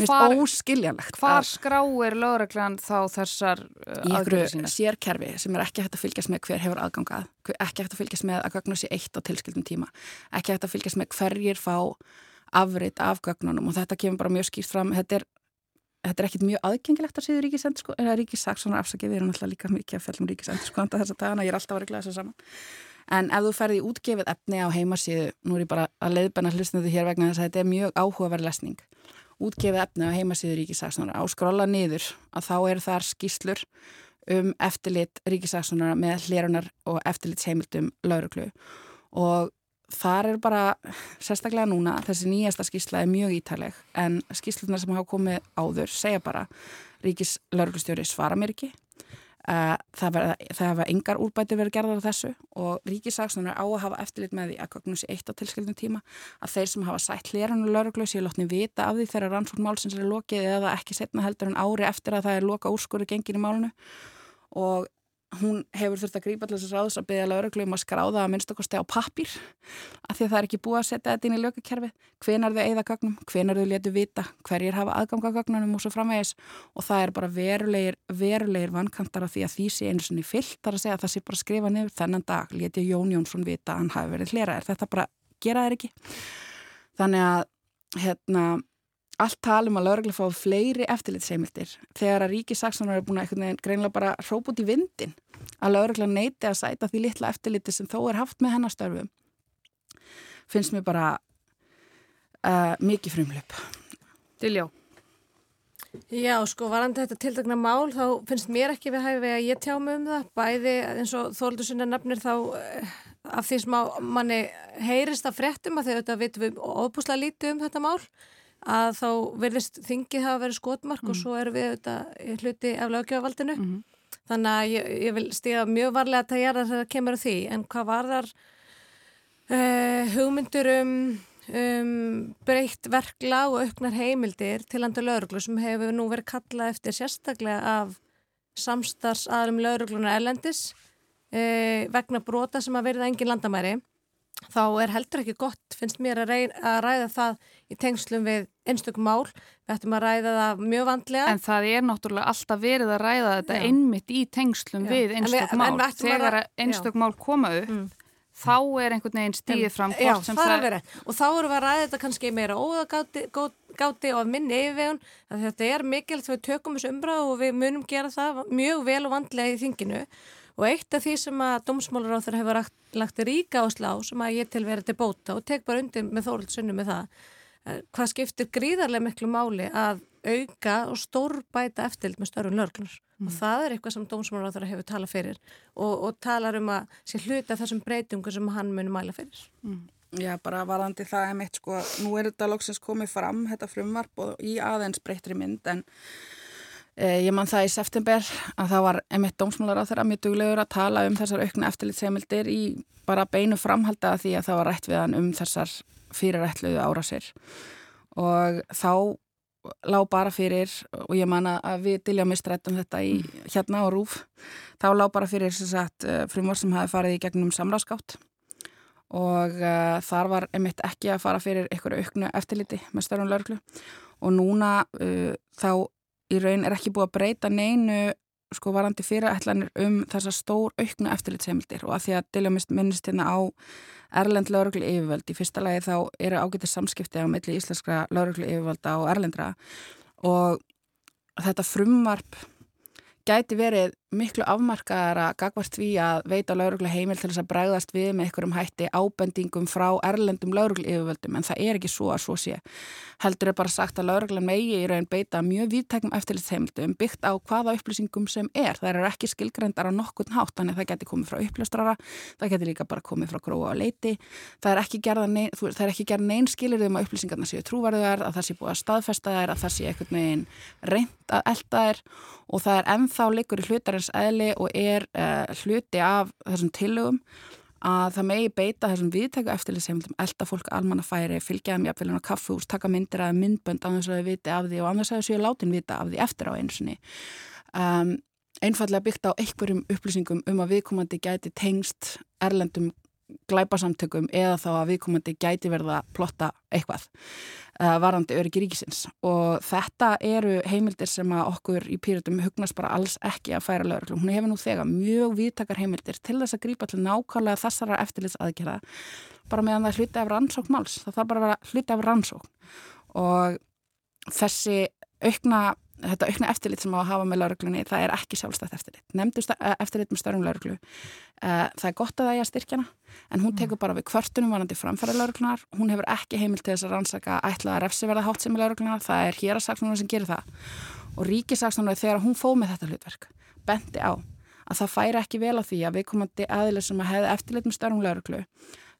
hvar, óskiljanlegt. Hvar skráir lögreglan þá þessar uh? Í ykkur sérkerfi sem er ekki hægt að fylgjast með hver hefur aðgangað, ekki hægt að fylgjast með að gögnu sé eitt á tilskildum tíma, ekki hægt að fylgjast með hverjir fá afriðt af gögnunum og þetta kemur bara mjög skýrt fram. Þetta er, þetta er ekkit mjög aðgengilegt að síðu ríkisendur sko, eða ríkisaksunar afsakið, við erum alltaf líka mikið að fellum ríkisendur sko, þess að dagana, ég er alltaf að glæðis að saman. En ef þú ferði útgefið efni á heimasíðu, nú er ég bara að leiðbenna hlustnöðu hér vegna þess að þetta er mjög áhugaverð lesning útgefið efni á heimasíður ríkisaksónara á skrolla niður að þá er þar skýslur um eftirlit ríkisaksónara með hlerunar og eftirlitsheimildum lauruglu og þar er bara, sérstaklega núna, þessi nýjasta skýrsla er mjög ítaleg en skýrslunar sem hafa komið áður segja bara, ríkis lauruglustjóri svara mér ekki það hefa engar úrbæti verið gerðar á þessu og ríkisaksnunar á að hafa eftirlit með því að gögnum sér eitt á tilskildum tíma að þeir sem hafa sætt hléranu lauruglu séu lótni vita af því þegar rannsókn málsins er lokið eða ekki setna heldur en ári eftir að það er loka úrskurðu gengin í málunu og hún hefur þurft að grípa til þess að ráðs að byggja lauruglu um að skráða að minnstakosti á pappir af því að það er ekki búið að setja þetta inn í lökakerfi hvenar þau eigða gagnum, hvenar þau letu vita hverjir hafa aðgang á gagnunum og svo framvegis. Og það er bara verulegir verulegir vankantar af því að því sé einu svona fyllt þar að segja að það sé bara að skrifa nefn þennan dag leti Jón Jónsson vita að hann hafi verið hleraðir þetta bara gera þeir allt talum að lauruglega fá fleiri eftirlitsheimildir þegar að ríkisaksónar er búin að greinlega bara hrópa út í vindin að lauruglega neiti að sæta því litla eftirliti sem þó er haft með hennastörfu finnst mér bara uh, mikið frumlöp Diljó Já, sko, varandi þetta tildagna mál þá finnst mér ekki við hæfi að ég tjá mig um það. Bæði eins og þóldu sinna nafnir þá uh, af því sem manni heyrist að fréttum að þetta vitum við óbúslega lítið um þetta mál að þá verðist þingið hafa verið skotmark mm. og svo erum við þetta hluti af lögjöfavaldinu mm -hmm. þannig að ég, ég vil stíga mjög varlega að það gera þegar það kemur á því en hvað var þar uh, hugmyndur um, um breytt verkla og auknar heimildir til andur lögreglu sem hefur nú verið kallað eftir sérstaklega af samstarfsaðalum lögreglunar erlendis uh, vegna brota sem að verða engin landamæri þá er heldur ekki gott, finnst mér að, reyna, að ræða það í tengslum við einstökum mál, við ættum að ræða það mjög vandlega. En það er náttúrulega alltaf verið að ræða þetta já. einmitt í tengslum já. við einstökum mál. Þegar einstökum mál koma upp, mm. þá er einhvern veginn stíðið fram Já, það, það er verið. Og þá erum við að ræða þetta kannski meira óðagáti gáti og minni yfirvegun. Þetta er mikilvægt við tökum þessu umbráð og við munum gera það mjög vel og vandlega í þinginu og eitt af því sem að þeirra hefur lagt, lagt ríka áslá sem að ég til verið til bóta og tek bara undir með þórildsunni með það eh, hvað skiptir gríðarlega miklu máli að auka og stórbæta eftirlit með störfun lörglunar mm. og það er eitthvað sem þeirra hefur talað fyrir og, og talar um að sé hluta þessum breytingu sem hann muni mæla fyrir mm. Já, bara varðandi það er mitt sko, nú er þetta lóksins komið fram, þetta frumvarp og í aðeins breytri mynd en ég man það í september að það var emitt dómsmálar á þeirra mjög duglegur að tala um þessar aukna eftirlitseimildir í bara beinu framhalda því að það var rætt við hann um þessar fyrirætluðu árásir. Og þá lág bara fyrir og ég man að við dilja mistrættum þetta í hérna á Rúf þá lág bara fyrir sagt, eh, frumvar sem hafi farið í gegnum samráðskátt og uh, þar var emitt ekki að fara fyrir ykkur auknu eftirliti með störnum laurglu og núna uh, þá í raun er ekki búið að breyta neinu sko varandi fyrirætlanir um þessa stór auknu eftirlitsheimildir og að því að Diljamist minnist hérna á Erlend laurugli yfirvöld. Í fyrsta lagi þá eru ágætið samskipti á milli íslenskra laurugli yfirvölda og Erlendra og þetta frumvarp gæti verið miklu afmarkaðara gagvart því að veita lauruglu heimil til þess að bregðast við með einhverjum hætti ábendingum frá erlendum lauruglu yfirvöldum en það er ekki svo að svo sé. Heldur er bara sagt að lauruglan megi í raun beita mjög viðtækum eftirlitsheimildum byggt á hvaða upplýsingum sem er. Það eru ekki skilgrendar á nokkurn hátt, þannig það geti komið frá uppljóstrara, það geti líka bara komið frá gróa og leiti. Það er ekki gerða neyn, neyn skilir um að upplýsingarna séu trúvarðuðar, að það sé búið að staðfesta þær, að það sé einhvern veginn reynd að elda þær og það er ennþá leikur í hlutarins eðli og er uh, hluti af þessum tillögum að það megi beita þessum viðtæku eftirlýsheimildum, elda fólk almanna færi, fylgjaðum jafnvelin á kaffús, taka myndir að myndbönd þess að þau viti af því og annars að þau séu látin vita af því eftir á einsinni. Um, einfallega byggt á einhverjum upplýsingum um að viðkomandi gæti tengst erlendum glæpasamtökum eða þá að viðkomandi gæti verða plotta eitthvað uh, varandi öryggi ríkisins og þetta eru heimildir sem að okkur í pýratum hugnast bara alls ekki að færa lögur. Hún hefur nú þegar mjög viðtakar heimildir til þess að grípa til nákvæmlega þessara eftirlitsaðgerða bara meðan það er hluti af rannsókn máls. Það þarf bara að vera hluti af rannsókn og þessi aukna þetta aukna eftirlit sem á að hafa með lauruglunni það er ekki sjálfstætt eftirlit. Nefndu eh, eftirlit með störnum lauruglu uh, það er gott að það er að styrkjana en hún tekur bara við kvörtunum varandi framfæri lauruglunar hún hefur ekki heimil til þess að rannsaka ætlaða refsiverða hátt sem er lauruglunar það er hér að saksnuna sem gerir það. Og ríkisaksnuna þegar hún fóð með þetta hlutverk bendi á að það færi ekki vel á því að við komandi aðileg sem að hefði eftirlit með störnum lauruglu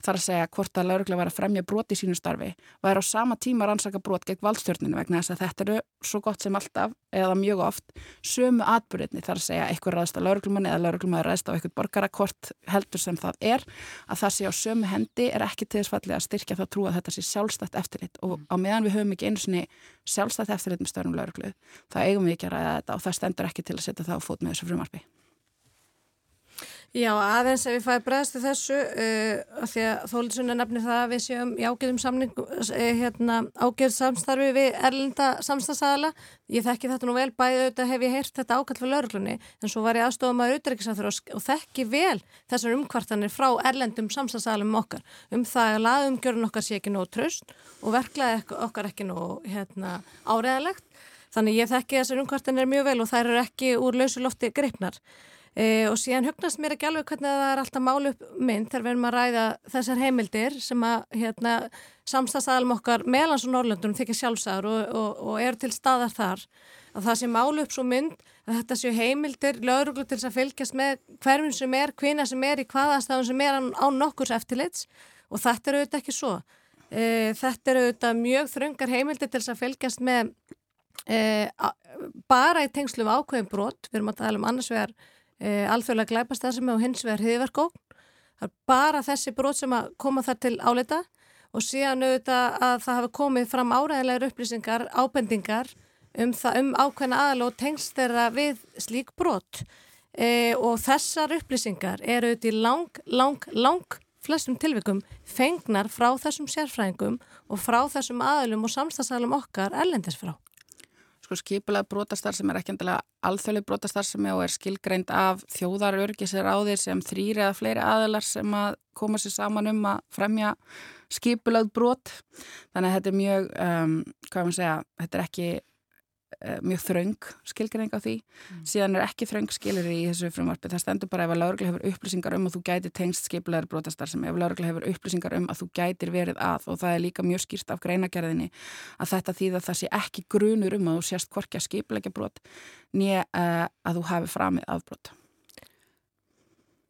þar að segja hvort að lauruglega var að fremja brot í sínu starfi væri á sama tíma rannsaka brot gegn valdstjórninu vegna þess að þetta eru svo gott sem alltaf eða mjög oft sömu atbyrðinni þar að segja eitthvað ræðst á lauruglumanni eða lauruglumanni ræðst á eitthvað borgara hvort heldur sem það er að það sé á sömu hendi er ekki til þess fallið að styrkja það trú að þetta sé sjálfstætt eftirlit og á meðan við höfum ekki einu sinni sjálfstætt eftirlit með störnum lauruglu það eigum við ekki að ræða þetta og það stendur ekki til að setja það á fót með þessu frumarfi. Já, aðeins ef ég fæði bregðast til þessu uh, því að Þóliðsson er nefnir það að við séum í ágæðum samning uh, hérna, ágæð samstarfi við erlenda samstagsæðala. Ég þekki þetta nú vel, bæðið auðvitað hef ég heyrt þetta ákall fyrir lauruglunni, en svo var ég aðstofað maður auðvitaðriksæður og, þekki vel þessar umkvartanir frá erlendum samstagsæðalum okkar um það að laðumgjörun okkar sé ekki nóg tröst og verklaði okkar ekki nóg hérna, áreðalegt. Þannig ég þekki þessar umkvartanir mjög vel og þær eru ekki úr lausulofti greipnar. E, og síðan hugnast mér ekki alveg hvernig það er alltaf málu upp mynd þegar við erum að ræða þessar heimildir sem að hérna, samstagsadalum okkar meðlans og Norrlöndunum þykja sjálfsæður og, og, og eru til staðar þar. Að það sé málu upp svo mynd að þetta séu heimildir, lauruglu til þess að fylgjast með hverjum sem er, hvina sem er í hvaða stafn sem er á nokkurs eftirlits. Og þetta eru auðvitað ekki svo. E, þetta eru auðvitað mjög þröngar heimildir til þess að fylgjast með e, bara í tengslu um ákveðin brot, við erum að tala um annars vegar e, alþjóðlega glæpastæðsemi og hins vegar hriðverkókn. Það er bara þessi brot sem að koma þar til álita og síðan auðvitað að það hafi komið fram áræðilegur upplýsingar, ábendingar um, það, um ákveðna aðal og tengst þeirra við slík brot e, og þessar upplýsingar eru auðvitað í lang, lang, lang flestum tilvikum fengnar frá þessum sérfræðingum og frá þessum aðalum og samstagsalum okkar erlendis frá sko skipulega brotastar sem er ekki endilega alþjóðlega brotastar sem er og er skilgreind af þjóðarörgisir á þeir sem þrýri eða fleiri aðilar sem að koma sér saman um að fremja skipulagð brot. Þannig að þetta er mjög, um, hvað maður segja, þetta er ekki mjög þraung skilgreining á því. Mm. síðan er ekki þraung skilir í þessu frumvarpi. Það stendur bara ef að lauruglega hefur upplýsingar um að þú gætir tengst skipulegar brotastar sem ef lauruglega hefur upplýsingar um að þú gætir verið að og það er líka mjög skýrt af greinagerðinni að þetta þýða að það sé ekki grunur um að þú sést hvorki að skipulegja brot nýja uh, eh, að þú hafi framið afbrot.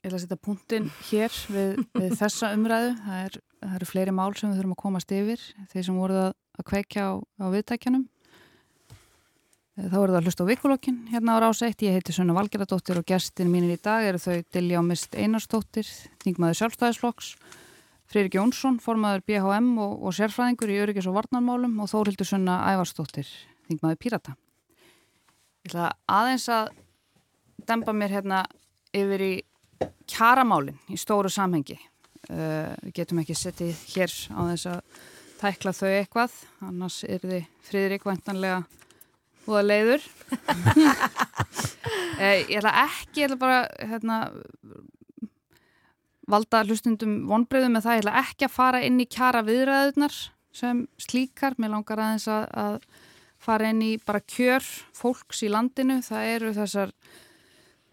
Ég ætla að setja punktin hér við, við þessa umræðu. Það, er, það eru fleiri mál sem við þurfum að komast yfir þeir sem voruð að, að kveikja á, á viðtækjanum Þá er það að hlusta á vikulokkin hérna á ráseitt. Ég heiti Sunna Valgeradóttir og gestin mínir í dag eru þau Dilja Mist Einarstóttir, þingmaður sjálfstæðisflokks, Fririk Jónsson, formaður BHM og, og sérfræðingur í öryggis og varnarmálum og Þórildur Sunna Ævarstóttir, þingmaður Pírata. Ég ætla aðeins að dempa mér hérna yfir í kjaramálinn í stóru samhengi. Uh, við getum ekki settið hér á þess að tækla þau eitthvað, annars er þið friðrik vantanlega og það leiður eh, ég ætla ekki ég ætla bara hérna, valda hlustundum vonbreyðum með það, ég ætla ekki að fara inn í kjara viðræðunar sem slíkar, mér langar aðeins að, að fara inn í bara kjör fólks í landinu, það eru þessar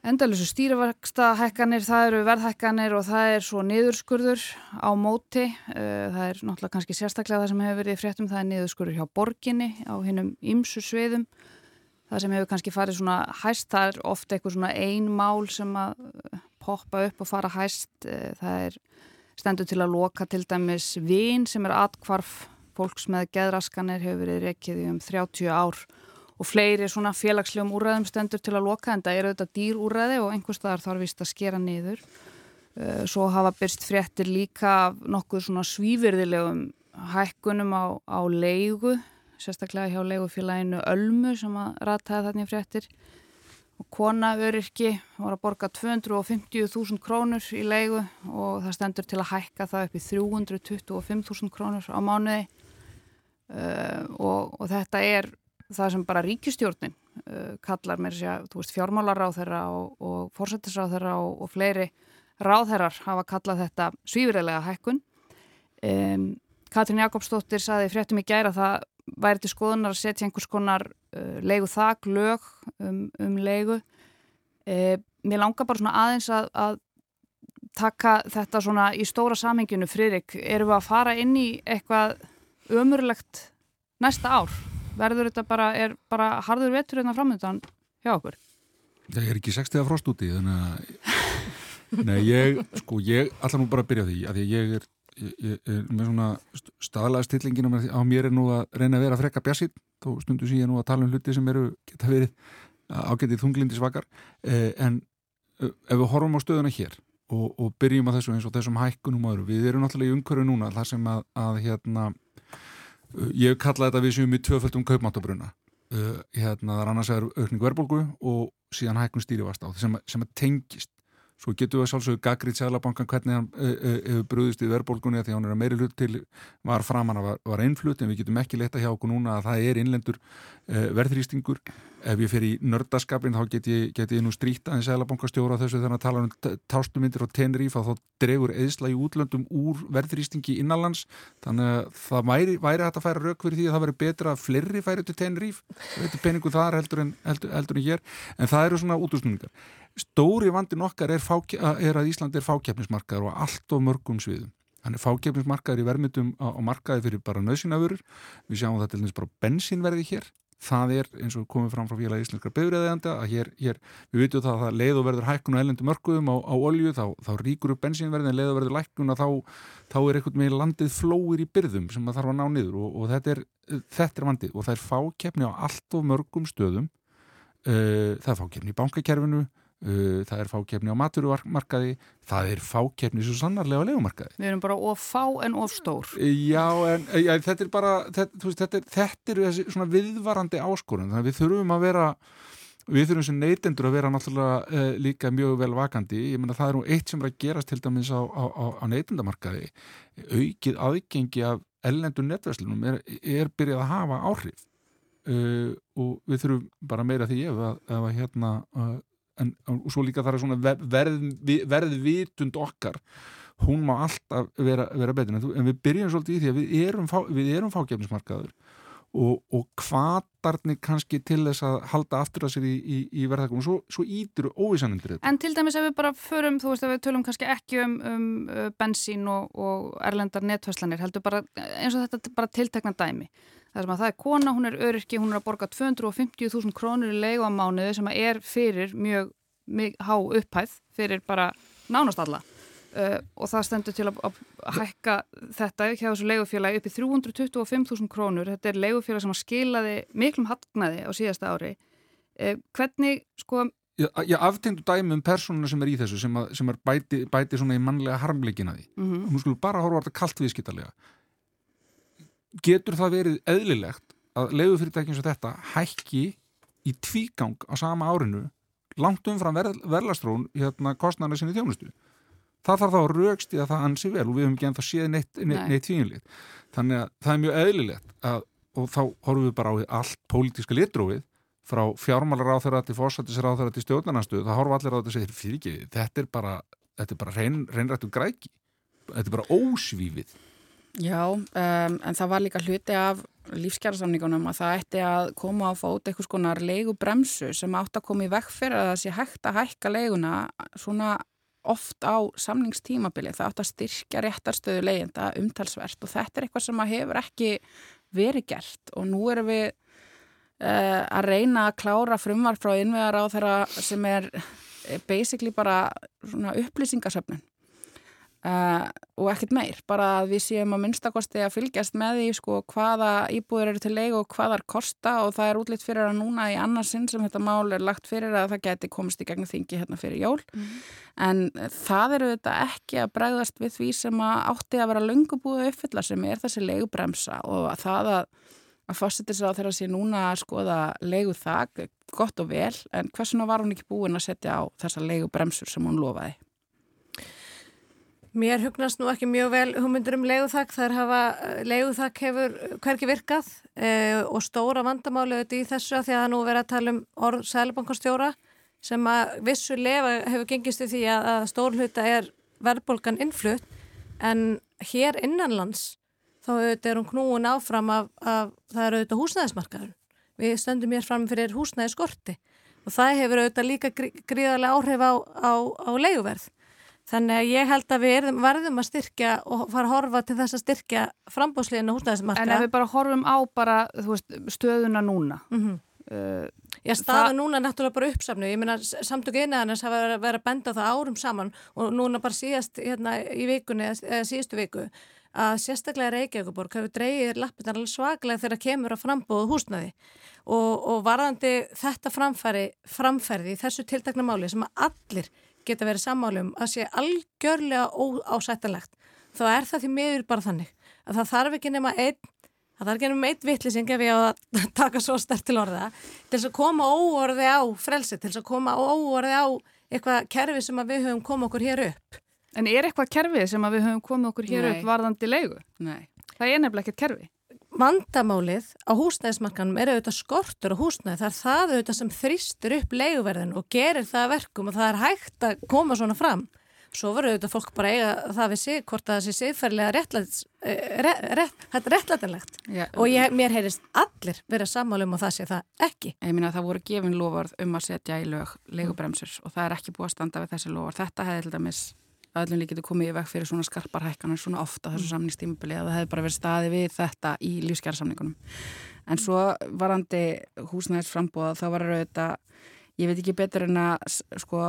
Endalusu stýrivaksta hækkanir, það eru verðhækkanir og það er svo niðurskurður á móti. Eh, það er náttúrulega kannski sérstaklega það sem hefur verið fréttum, það er niðurskurður hjá borginni á hinnum ymsu sviðum. Það sem hefur kannski farið svona hæst, það er ofta eitthvað svona ein mál sem að poppa upp og fara hæst. Eh, það er stendur til að loka til dæmis vín sem er atkvarf fólks með geðraskanir hefur verið reykið í um 30 ár og fleiri svona félagslegum úræðum stendur til að loka en það eru þetta dýr úræði og einhvers staðar þarf vist að skera niður. Eh, svo hafa byrst fréttir líka nokkuð svona svífyrðilegum hækkunum á, á leigu sérstaklega hjá leigufélaginu Ölmu sem að rataði þarna í fréttir. Og kona öryrki var að borga 250.000 krónur í leigu og það stendur til að hækka það upp í 325.000 krónur á mánuði. Uh, og, og þetta er það sem bara ríkistjórnin uh, kallar mér sér, þú veist, fjármálaráþherra og, og fórsættisráþherra og, og fleiri ráþherrar hafa kallað þetta svífurilega hækkun. Um, Katrín Jakobsdóttir saði fréttum í gæra að það væri til skoðunar að setja einhvers konar uh, leigu þak, lög um, um leigu. Uh, mér langar bara svona aðeins að, að taka þetta svona í stóra samhenginu, Fririk, erum við að fara inn í eitthvað ömurlegt næsta ár? Verður þetta bara, er bara harður vetur hérna framöndan hjá okkur? Það er ekki 60 frost úti þannig að Nei, ég, sko, ég allar nú bara að byrja því að ég er, ég, ég er með svona staðlega stillingina á mér er nú að reyna að vera að frekka bjassið, þó stundu síðan nú að tala um hluti sem eru geta verið ágætið þunglindi svakar eh, en ef við horfum á stöðuna hér og, og byrjum á þessu eins og þessum hækkunum öðru, við erum náttúrulega í umhverju núna þar sem að, að hérna ég hef kallað þetta við séum í tvöföldum kaupmáttabruna uh, hérna það er annars aukning verðbólgu og síðan hækkun stýrivast á sem, sem að tengist Svo getur við að sjálfsögja Gagrit Sælabankan hvernig hann hefur brúðist í verðbólgunni því hann er að meiri hlut til var framann að var, var einflut en við getum ekki leta hjá okkur núna að það er innlendur uh, verðrýstingur ef ég fer í nördaskapin þá get ég, get ég nú strýta en Sælabankastjóra þessu þegar hann tala um tástumindir og tenrýf að þá dregur eðsla í útlöndum úr verðrýstingi innanlands. Þannig að það væri, væri hægt að færa rauk fyrir því að það væri betra að flerri færi til tenrýf þetta er peningu þar heldur en, heldur, heldur en stóri vandin okkar er, er að Ísland er fákjefnismarkaður og allt of mörgum sviðum. Hann er fákjefnismarkaður í vermitum á, á markaði fyrir bara nöðsynafurur við sjáum það til dæmis bara bensínverði hér. Það er eins og komið fram frá félagi íslenskar befriðeiganda að hér, hér við veitum það að leið og verður hækkun og ellendu mörgum á, á olju, þá, þá ríkur upp bensínverðin leið og verður lækkun og þá, þá er eitthvað með landið flóir í byrðum sem það þarf að ná niður og, og þetta, er, þetta er vandið og það er fákjefni á allt of mörgum stöðum. Uh, það er fákjefni í bankakerfinu það er fákjefni á maturumarkaði það er fákjefni svo sannarlega á legumarkaði Við erum bara of fá en of stór. Já, en ja, þetta er bara þetta, veist, þetta, er, þetta er þessi svona viðvarandi áskorun, þannig að við þurfum að vera við þurfum sem neytendur að vera náttúrulega uh, líka mjög vel vakandi. Ég menna það er nú eitt sem er að gerast til dæmis á, á, á, á neytendamarkaði. Aukið aðgengi af ellendur netverslunum er, er byrjað að hafa áhrif. Uh, og við þurfum bara meira því ef að, ef að hérna en svo líka það er svona verð, verðvitund okkar hún má alltaf vera, vera betur en, en við byrjum svolítið í því að við erum, fá, erum fágefnismarkaður og, og hvaðarnir kannski til þess að halda aftur að sér í, í, í verðarkonum svo, svo ítir óvísanundir þetta. En til dæmis ef við bara förum, þú veist að við tölum kannski ekki um, um uh, bensín og, og erlendar netvæslanir, heldur bara eins og þetta bara tiltekna dæmi. Það sem að það er kona, hún er öryrki, hún er að borga 250.000 krónur í leigu á mánuði sem er fyrir mjög, mjög há upphæð fyrir bara nánast alla uh, og það stendur til að, að hækka þetta hjá þessu leigufélagi upp í 325.000 krónur. Þetta er leigufélagi sem að skilaði miklum hagnaði á síðasta ári. Uh, hvernig, sko... Ég aftendu dæmi um personuna sem er í þessu sem, að, sem er bæti, bæti svona í mannlega harmleikina því. Mm -hmm. Nú skulum bara horfa þetta kallt viðskiptalega getur það verið eðlilegt að leiðufyrirtækjum sem þetta hækki í tvígang á sama árinu langt umfram verðlastrón hérna kostnarna sinni þjónustu það þarf þá að raukst í að það ansi vel og við hefum ekki ennþá séð neitt, neitt, neitt tvíinlít þannig að það er mjög eðlilegt að, og þá horfum við bara á allt pólítiska litrófið frá fjármálar á þeirra til fórsættisar á þeirra til stjórnarnastuð það horfum allir á þetta að segja fyrir ekki þetta er bara, bara reyn, reynrættu græki. Þetta er bara ósvífið. Já, um, en það var líka hluti af lífskjærasamningunum að það ætti að koma á fót eitthvað skonar leigubremsu sem átt að koma í vekk fyrir að það sé hægt að hækka leiguna svona oft á samningstímabili. Það átt að styrkja réttarstöðu leiginda umtalsvert og þetta er eitthvað sem hefur ekki verið gert og nú erum við uh, að reyna að klára frumvar frá innvegar á þeirra sem er basically bara upplýsingasöfnun Uh, og ekkert meir, bara að við séum að minnstakosti að fylgjast með því sko hvaða íbúður eru til leik og hvaðar kosta og það er útlitt fyrir að núna í annarsinn sem þetta mál er lagt fyrir að það geti komist í gegnum þingi hérna fyrir jól mm. en það eru þetta ekki að bregðast við því sem að átti að vera lungubúið uppfylla sem er þessi leigubremsa og að það að að fórsettir sér á þeirra sé núna að skoða leigu þak, gott og vel en hversuna var hún ekki búin að setja á þessa leigubremsur sem hún lofaði Mér hugnast nú ekki mjög vel hugmyndur um leiguþakk, þar hafa leiguþakk hefur hverki virkað eh, og stóra vandamáli auðvitað í þessu að því að það nú verið að tala um orð sælubankarstjóra sem að vissu lefa hefur gengist í því að, að stórluta er verðbólgan innflutt en hér innanlands þá auðvitað er hún knúin áfram af, af það er auðvitað húsnæðismarkaður. Við stöndum hér fram fyrir húsnæðiskorti og það hefur auðvitað líka gríðarlega áhrif á, á, á leiguverð. Þannig að ég held að við verðum að styrkja og fara að horfa til þess að styrkja frambóðsliðinu húsnæðismarka. En ef við bara horfum á bara veist, stöðuna núna, mm -hmm. uh, Já, staða núna er náttúrulega bara uppsafnu, ég meina samtök einaðannars hafa verið, að benda það árum saman og núna bara síðast hérna í vikunni eða síðustu viku að sérstaklega Reykjavíkuborg hefur dreyið lappinnar alveg svaglega þegar kemur að frambóðu húsnaði og, og varðandi þetta framfæri, framfærði geta verið sammálum að sé algjörlega óásættanlegt þá er það því miður bara þannig að það þarf ekki nema einn Það er ekki um eitt vittlising ef ég á að taka svo stert til orða til þess að koma óorði á frelsi, til þess að koma óorði á eitthvað kerfi sem við höfum komið okkur hér upp. En er eitthvað kerfi sem við höfum komið okkur hér Nei. upp varðandi leigu? Nei. Það er nefnilega ekkert kerfi. Vandamálið á húsnæðismarkanum er auðvitað skortur á húsnæði. Það er það auðvitað sem þrýstur upp leiguverðin og gerir það verkum og það er hægt að koma svona fram. Svo verður auðvitað fólk bara eiga það við sig hvort það sé sigferðilega eh, réttlætanlegt ja, og ég, mér heyrist allir vera sammálum og það sé það ekki. Ég minna að það voru gefin lofvarð um að setja í lög leigubremsur og það er ekki búið að standa við þessi lofvarð. Þetta hefði dæmis öllum líkið komið í veg fyrir svona skarpar hækkanir svona ofta þessu mm. samningstímubili að það hefði bara verið staði við þetta í lífskjærasamningunum. En svo varandi húsnæðis frambóða þá var auðvitað, ég veit ekki betur en að sko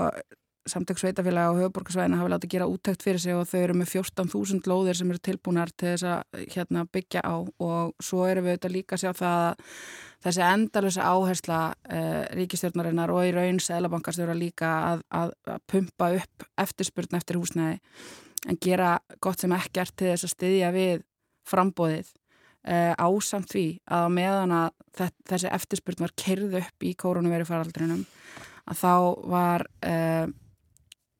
samtök sveitafélag á höfuborgarsvæðina hafa látið gera úttækt fyrir sig og þau eru með 14.000 lóðir sem eru tilbúnar til þess að hérna, byggja á. Og svo eru við auðvitað líka að sjá það að þessi endalösa áhersla eh, ríkistjórnarinnar og í raun sælabankastjóra líka að, að, að pumpa upp eftirspurn eftir húsnæði en gera gott sem ekkert til þess að styðja við frambóðið eh, ásamt því að meðan að þessi eftirspurn var kerð upp í kórunuveri faraldrinum að þá var eh,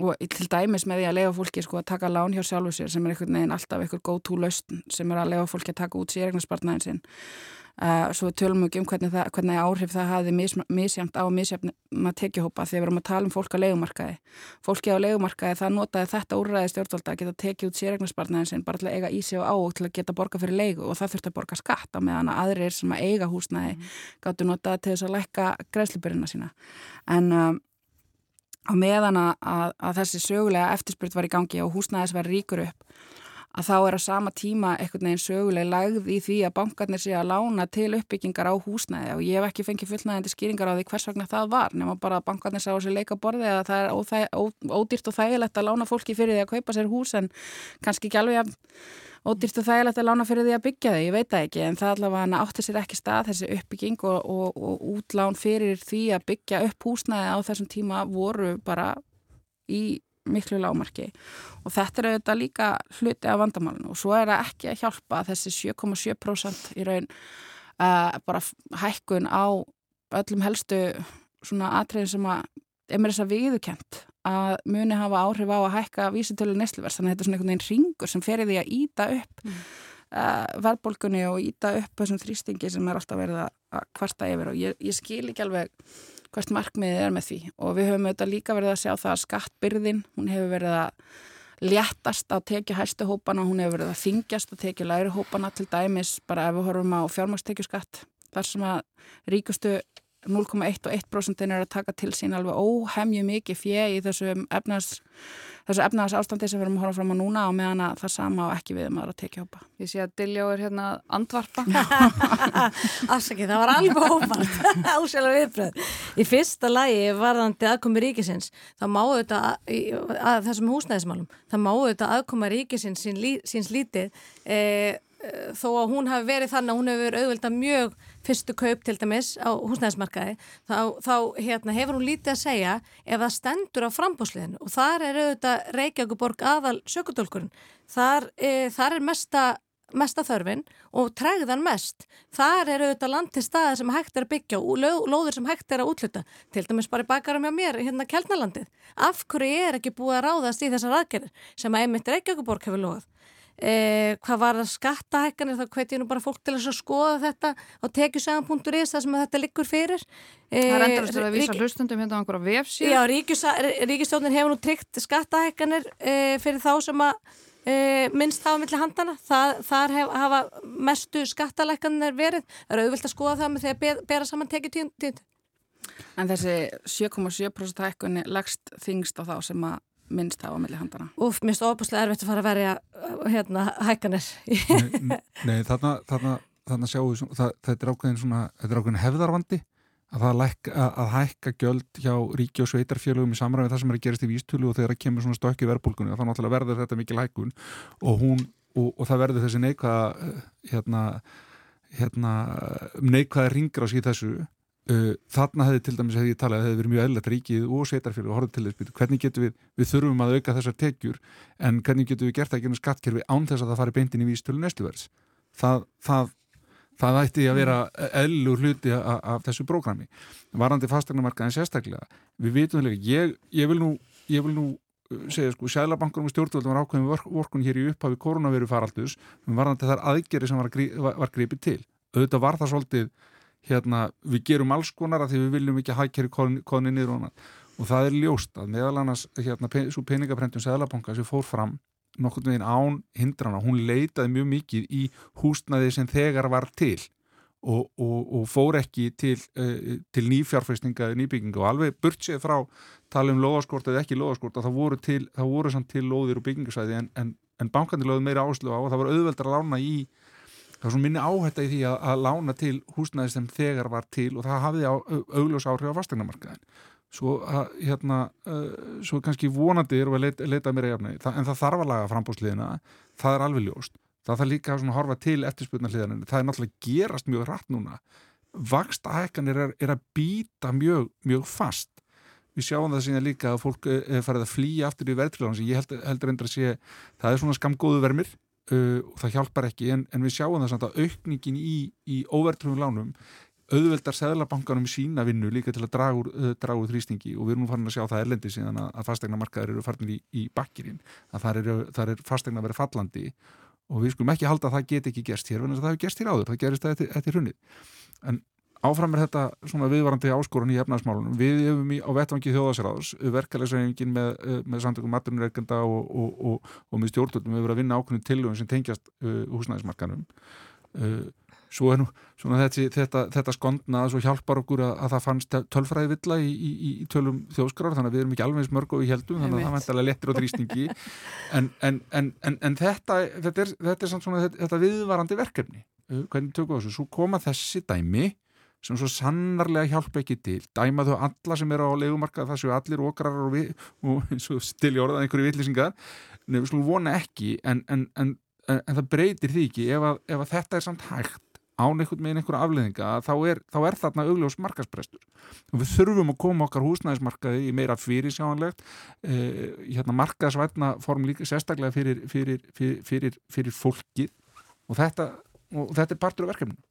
og til dæmis með því að lega fólki sko að taka lán hjá sjálfu sér sem er einhvern veginn alltaf einhver go-to laust sem er að lega fólki að taka út sérregnarspartnæðin sinn. Uh, svo tölum við ekki um hvernig, það, hvernig áhrif það hafi mis, misjæmt á misjæmna tekjuhópa þegar við erum að tala um fólk á legumarkaði fólki á legumarkaði það notaði þetta úrræði stjórnvalda að geta tekið út sérregnarspartnæðin sinn bara til að eiga í sig og á og til að geta borga fyrir legu og það þurfti að borga skatt á meðan að aðrir sem að eiga húsnæði mm. gáttu notaði til þess að lækka greiðslubyrjina sína. En um, á meðan að, að þessi sögulega eftirspurt var í gangi og húsnæðis var ríkur upp að þá er á sama tíma einhvern veginn söguleg lagð í því að bankarnir sé að lána til uppbyggingar á húsnæði. Og ég hef ekki fengið fullnægandi skýringar á því hvers vegna það var nema bara að bankarnir sá sér leika borði að það er óþæg, ó, ódýrt og þægilegt að lána fólki fyrir því að kaupa sér hús en kannski ekki alveg að ódýrt og þægilegt að lána fyrir því að byggja þau, ég veit það ekki. En það allavega átti sér ekki stað þessi uppbygging og, og, og útlán fyrir því að byggja upp húsnæði á þessum tíma voru bara í miklu lámarki og þetta er auðvitað líka hluti af vandamálinu. Og svo er það ekki að hjálpa þessi 7,7% í raun uh, bara hækkun á öllum helstu svona atriðin sem að er mér þess að viðukent að muni hafa áhrif á að hækka vísitölu nesluvers, þannig að þetta er svona einhvern veginn ringur sem ferir því að íta upp mm. uh, verðbólgunni og íta upp þessum þrýstingi sem er alltaf verið að kvarta yfir. Og ég, ég skil ekki alveg hvert markmiðið er með því. Og við höfum auðvitað líka verið að sjá það að skattbyrðin, hún hefur verið að léttast á tekið hæstu hópana, hún hefur verið að þingjast að tekið læri hópana til dæmis bara ef við horfum á fjármagstekjuskatt þar sem að ríkustu 0,1 og 1% er að taka til sín alveg óhemju mikið fjö í þessu efnaðs þessu efnaðs ástandi sem við erum að horfa fram á núna og meðan að það sama á ekki við um að tekja hópa. Ég sé að Diljó er hérna andvarpa. Afsaki, það var alveg ómalt ásjálf viðbröð. Í fyrsta lagi varðandi aðkomi ríkisins þá má auðvitað að, að þessum húsnæðismálum, það má auðvitað aðkoma ríkisins sín, síns lítið e, þó að hún hafi verið þannig að hún hefur verið auðvitað mjög fyrstu kaup til dæmis á húsnæðismarkaði þá, þá hérna, hefur hún lítið að segja ef það stendur á frambúsliðinu og þar er auðvitað Reykjavíkuborg aðal sökudólkurinn þar, e, þar er mesta, mesta þörfin og tregðan mest. Þar er auðvitað landi staði sem hægt er að byggja og lóður sem hægt er að útluta til dæmis bara bakarum hjá mér hérna Kjellnalandið af hverju er ekki búið að ráðast í þessar aðgerðir sem að einmitt Reykjavíkuborg hefur lofað Eh, hvað var það skattahækkanir? Þá hveti ég nú bara fólk til að skoða þetta á tekjusagan.is það sem þetta liggur fyrir. Eh, Það er endast að vísa hlustundum hérna á einhverja vefsíð Já, ríkistjónin hefur nú tryggt skattahækkanir eh, fyrir þá sem að eh, minnst hafa millir handana það, þar hef, hafa mestu skattalækkanir verið. Það er auðvilt að skoða það með því að bera, bera saman tekjutínd En þessi 7,7% hækkunni lagst þingst á þá sem að minnst hafa melli handana. Úf, minnst óbúslega erfitt að fara að verja hérna hækkanir. nei, nei, þarna, þarna, þarna sjáum við, það, þetta er ákveðin svona, þetta er ákveðin hefðarvandi að, það lækka, að, að hækka gjöld hjá ríki og sveitarfélögum í samræði það sem er að gerast í vístölu og þegar það kemur svona stökk í verðbólkunni þá náttúrulega verður þetta mikil hækkun og, hún, og, og það verður þessi neikvæða hérna, hérna, neikvæða ringrás í þessu uh, þarna hefði til dæmis hefði ég talað hefði verið mjög eðlægt ríkið og sveitarfélög og horfið til þess hvernig getum við, við þurfum að auka þessar tekjur en hvernig getum við gert það um skattkerfi án þess að það fari beintin í vístölu næstuverðs það, það það ætti að vera eðlur hluti af, þessu prógrami varandi fastegnumarkaðin sérstaklega við vitum ekki, ég, ég vil nú ég vil nú uh, segja sko, Sælabankunum og stjórnvöldum var ákveðin vorkun hér í upphafi koronaviru faraldus, varandi þar aðgeri sem var, var, var gripið til. Auðvitað var það svolítið hérna, við gerum alls konar að því við viljum ekki hækjari koni niður og, það er ljóst að meðal annars hérna, svo peningaprentun Sælabanka sem fór fram nokkur veginn án hindrana, hún leitaði mjög mikið í húsnaði sem þegar var til og, og, og fór ekki til, uh, til nýfjárfæstinga nýbygginga og alveg burt séð frá tala um loðaskort eða ekki loðaskort það voru til, voru samt til loðir og byggingasæði en, en, en bankandi loði meira áslu á og það var auðveldar að lána í það var svona minni áhætta í því að, að lána til húsnaði sem þegar var til og það hafði augljós áhrif á fastegnamarkaðin svo, hérna, uh, svo kannski vonandi við að leita, leita mér að jafna en það þarf að laga frambúsliðina það er alveg ljóst, það þarf líka að horfa til eftirspurnarliðan, það er náttúrulega gerast mjög rætt núna. Vaksta hækkanir er, er að býta mjög, mjög fast. Við sjáum það síðan líka að fólk farið að flýja aftur í verðtríðan sem ég held, heldur endur að sé það er svona skamgóðu vermir uh, og það hjálpar ekki en, en við sjáum það samt að aukningin í, í óverðtríðum lánum auðveldar Sæðlabankanum sína vinnu líka til að draga úr, uh, draga úr þrýstingi og við erum nú farin að sjá það erlendi síðan að, að fastegna markaður eru farin í, í bakkirinn að þar er, þar er fastegna verið fallandi og við skulum ekki halda að það get ekki gerst hér, en það hefur gerst hér áður, það gerist eftir, eftir hrunnið en áfram er þetta svona viðvarandi áskorun í efnaðsmálunum við hefum í, á vettvangi þjóðasráðs verkefælisreifingin með, uh, með samtökum maturnureikenda og, og, og, og með stjórnvöldum. Við hefur að vinna ákveðinu tilugum sem tengjast uh, húsnæðismarkanum uh, svo er nú þetta, þetta, þetta skondna að svo hjálpar okkur að, að það fannst tölfræði villa í, í, í tölum þjóskrar þannig að við erum ekki alveg smörg og við heldum þannig að það vantilega lettir á drýstingi en, en, en, en þetta þetta er, þetta er svona þetta viðvarandi verkefni. Hvernig tökum við þessu, svo koma þessi dæmi sem svo sannarlega hjálpa ekki til. Dæma þau alla sem eru á legumarka þessu allir okrar og, við, og stilja orðað einhverju vittlýsingar nefnum við slúm vona ekki en það breytir því ekki. Ef að, ef að þetta er samt hægt án einhvern með einhverja afleðinga þá er, þá er þarna augljós markasprestur og við þurfum að koma okkar húsnæðismarkaði í meira fyrir sjáanlegt eh, hérna markaðsvætna form líka sérstaklega fyrir, fyrir, fyrir, fyrir fólkið. Og þetta, og þetta er partur af verkefninu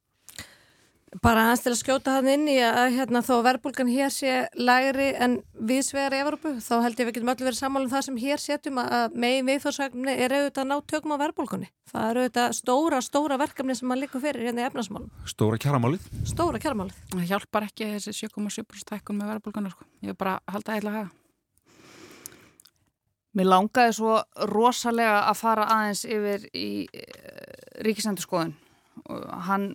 Bara hans til að skjóta hann inn í að hérna, þó verbulgan hér sé lægri en viðsvegar í Evropu, þá held ég við getum öll verið sammálum það sem hér setjum að megin viðfársvægni er auðvitað að ná tökum á verbulgunni. Það eru auðvitað stóra, stóra verkefni sem maður likur fyrir hérna í efnarsmálum. Stóra kjæramálið? Stóra kjæramálið. Það hjálpar ekki þessi 7,7% hækkun með verbulgunar, sko. Ég er bara að halda eða að hafa. Mér langaði svo rosalega að fara aðeins yfir í ríkisendurskoðun. Hann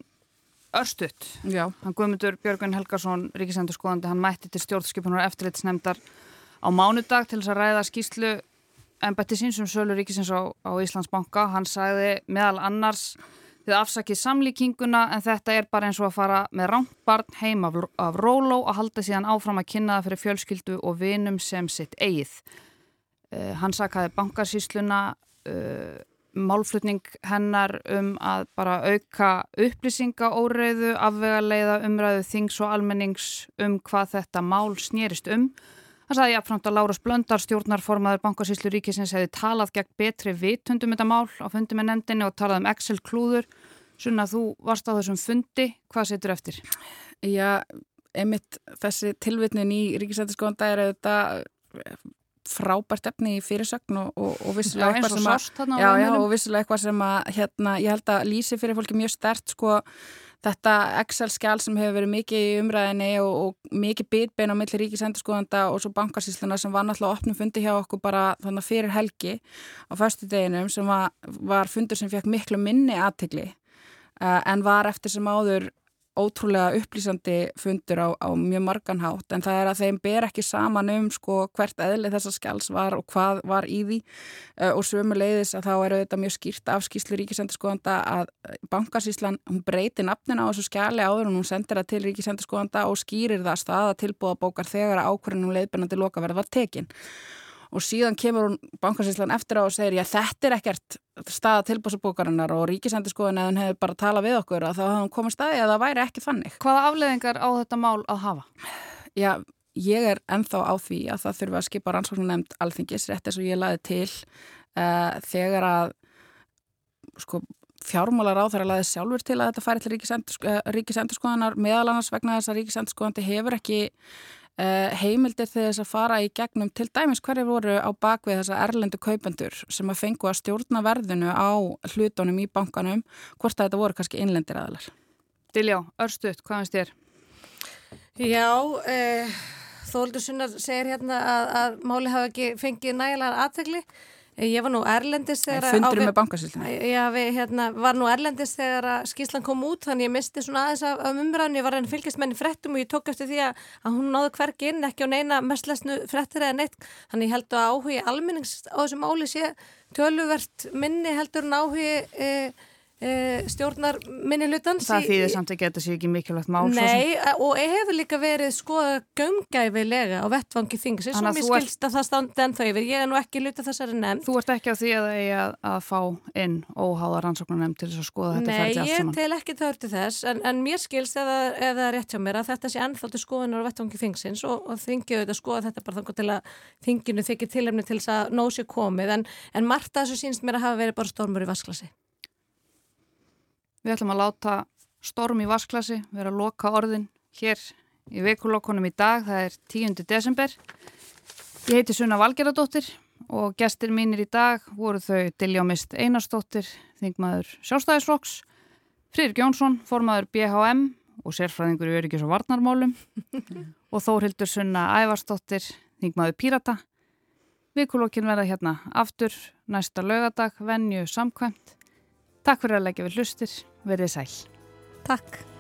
örstutt. Já. Hann Guðmundur Björgun Helgarsson, ríkisendur skoðandi, hann mætti til stjórnskipunar eftirlitsnemdar á mánudag til þess að ræða skýslu ennbætti síns um sölu ríkisins á, á Íslandsbanka. Hann sagði meðal annars þið afsakið samlíkinguna en þetta er bara eins og að fara með rántbarn heim af, af róló og halda síðan áfram að kynna það fyrir fjölskyldu og vinum sem sitt eigið. Uh, hann sagði bankasísluna uh, málflutning hennar um að bara auka upplýsinga óreiðu, afvegarleiða umræðu þings og almennings um hvað þetta mál snýrist um. Það sagði jáfnframt að Láras Blöndar, stjórnarformaður Bankasíslu ríkisins, hefði talað gegn betri vitundum þetta mál á fundi með nefndinni og talað um Excel klúður. Svona þú varst á þessum fundi, hvað setur eftir? Já, einmitt þessi tilvitnin í ríkisættiskónda er auðvitað frábært efni í fyrirsögn og, og, og vissilega eitthvað sem að já, já, og vissilega eitthvað sem að hérna, ég held að lýsi fyrir fólki mjög stert sko þetta Excel-skjál sem hefur verið mikið í umræðinni og, og mikið bitbein á milli ríkisendurskóðanda og svo bankarsýsluna sem var náttúrulega opnum fundi hjá okkur bara þannig fyrir helgi á förstu deginum sem var, var fundur sem fekk miklu minni aðtegli uh, en var eftir sem áður ótrúlega upplýsandi fundur á, á mjög margan hátt en það er að þeim ber ekki saman um sko hvert eðli þessa skjáls var og hvað var í því. Uh, og sömu leiðis að þá eru þetta mjög skýrt afskýslu ríkisendurskóðanda að bankasíslan, hún breyti nafnin á þessu skjali áður og hún sendir það til ríkisendurskóðanda og skýrir það staða tilbúða bókar þegar ákvörðunum leiðbennandi lokaverð var tekin og síðan kemur hún bankasíslan eftir á og segir já þetta er ekkert staða tilbúðsabókarinnar og ríkisendurskóðan eða hún hefur bara talað við okkur og þá hefði hún komið staði að það væri ekki þannig. Hvaða afleðingar á þetta mál að hafa? Já, ég er enþá á því að það þurfa að skipa rannsóknum nefnd alþingis rétt eins og ég laði til uh, þegar að sko fjármálar á þeirra laði sjálfur til að þetta færi til ríkisendurskoðanar meðal annars vegna þess að ríkisendurskoðandi hefur ekki heimildir þegar þess að fara í gegnum til dæmis hverju voru á bakvið þessa erlendu kaupendur sem að fengu að stjórna verðinu á hlutunum í bankanum hvort að þetta voru kannski innlendir aðlar. Diljá, örstuðt, hvað finnst þér? Já, eh, Þóldur Sunnar segir hérna að, að máli hafa ekki fengið nægilegar aðtegli Ég var nú erlendis þegar... Fundurum með bankasýstina? Já, við hérna, var nú erlendis þegar skíslan kom út, þannig ég misti svona aðeins af, af umræðinu, ég var enn fylgjastmenni frettum og ég tók eftir því að, að hún náðu hvergi inn, ekki á neina mestlesnu frettir eða neitt, þannig ég held að áhugi almennings á þessum áli sé töluvert minni heldur en áhugi... E, stjórnar minni hlutans Það þýðir samt ekki að þetta sé ekki mikilvægt mál Nei, og hefur líka verið skoða gömgæfilega á vettvangi þings sem ég skilst að það standi ennþá yfir. Ég er nú ekki luta þessari nefnd. Þú ert ekki á því að það er að, að fá inn óháða rannsóknar nefnd til þess að skoða þetta saman Nei, ég tel ekki það örti þess en, en mér skilst eða, eða rétt hjá mér að þetta sé ennþá til skoðunar á vettvangi þingsins og, og þingið auðvitað skoða þetta Við ætlum að láta storm í vasklasi, vera að loka orðin hér í veikulokkonum í dag, það er 10. desember. Ég heiti Sunna Valgeradóttir og gestir mínir í dag voru þau Diljómist Einarstóttir, þingmaður sjálfstæðisflokks, Fririk Jónsson, formaður BHM og sérfræðingur í öryggis og varnarmálum og Þórhildur Sunna Ævarstóttir, þingmaður Pírata. Vikulokkin verða hérna aftur næsta lögadag, venju samkvæmt. Takk fyrir að leggja við hlustir, verið sæl. Takk.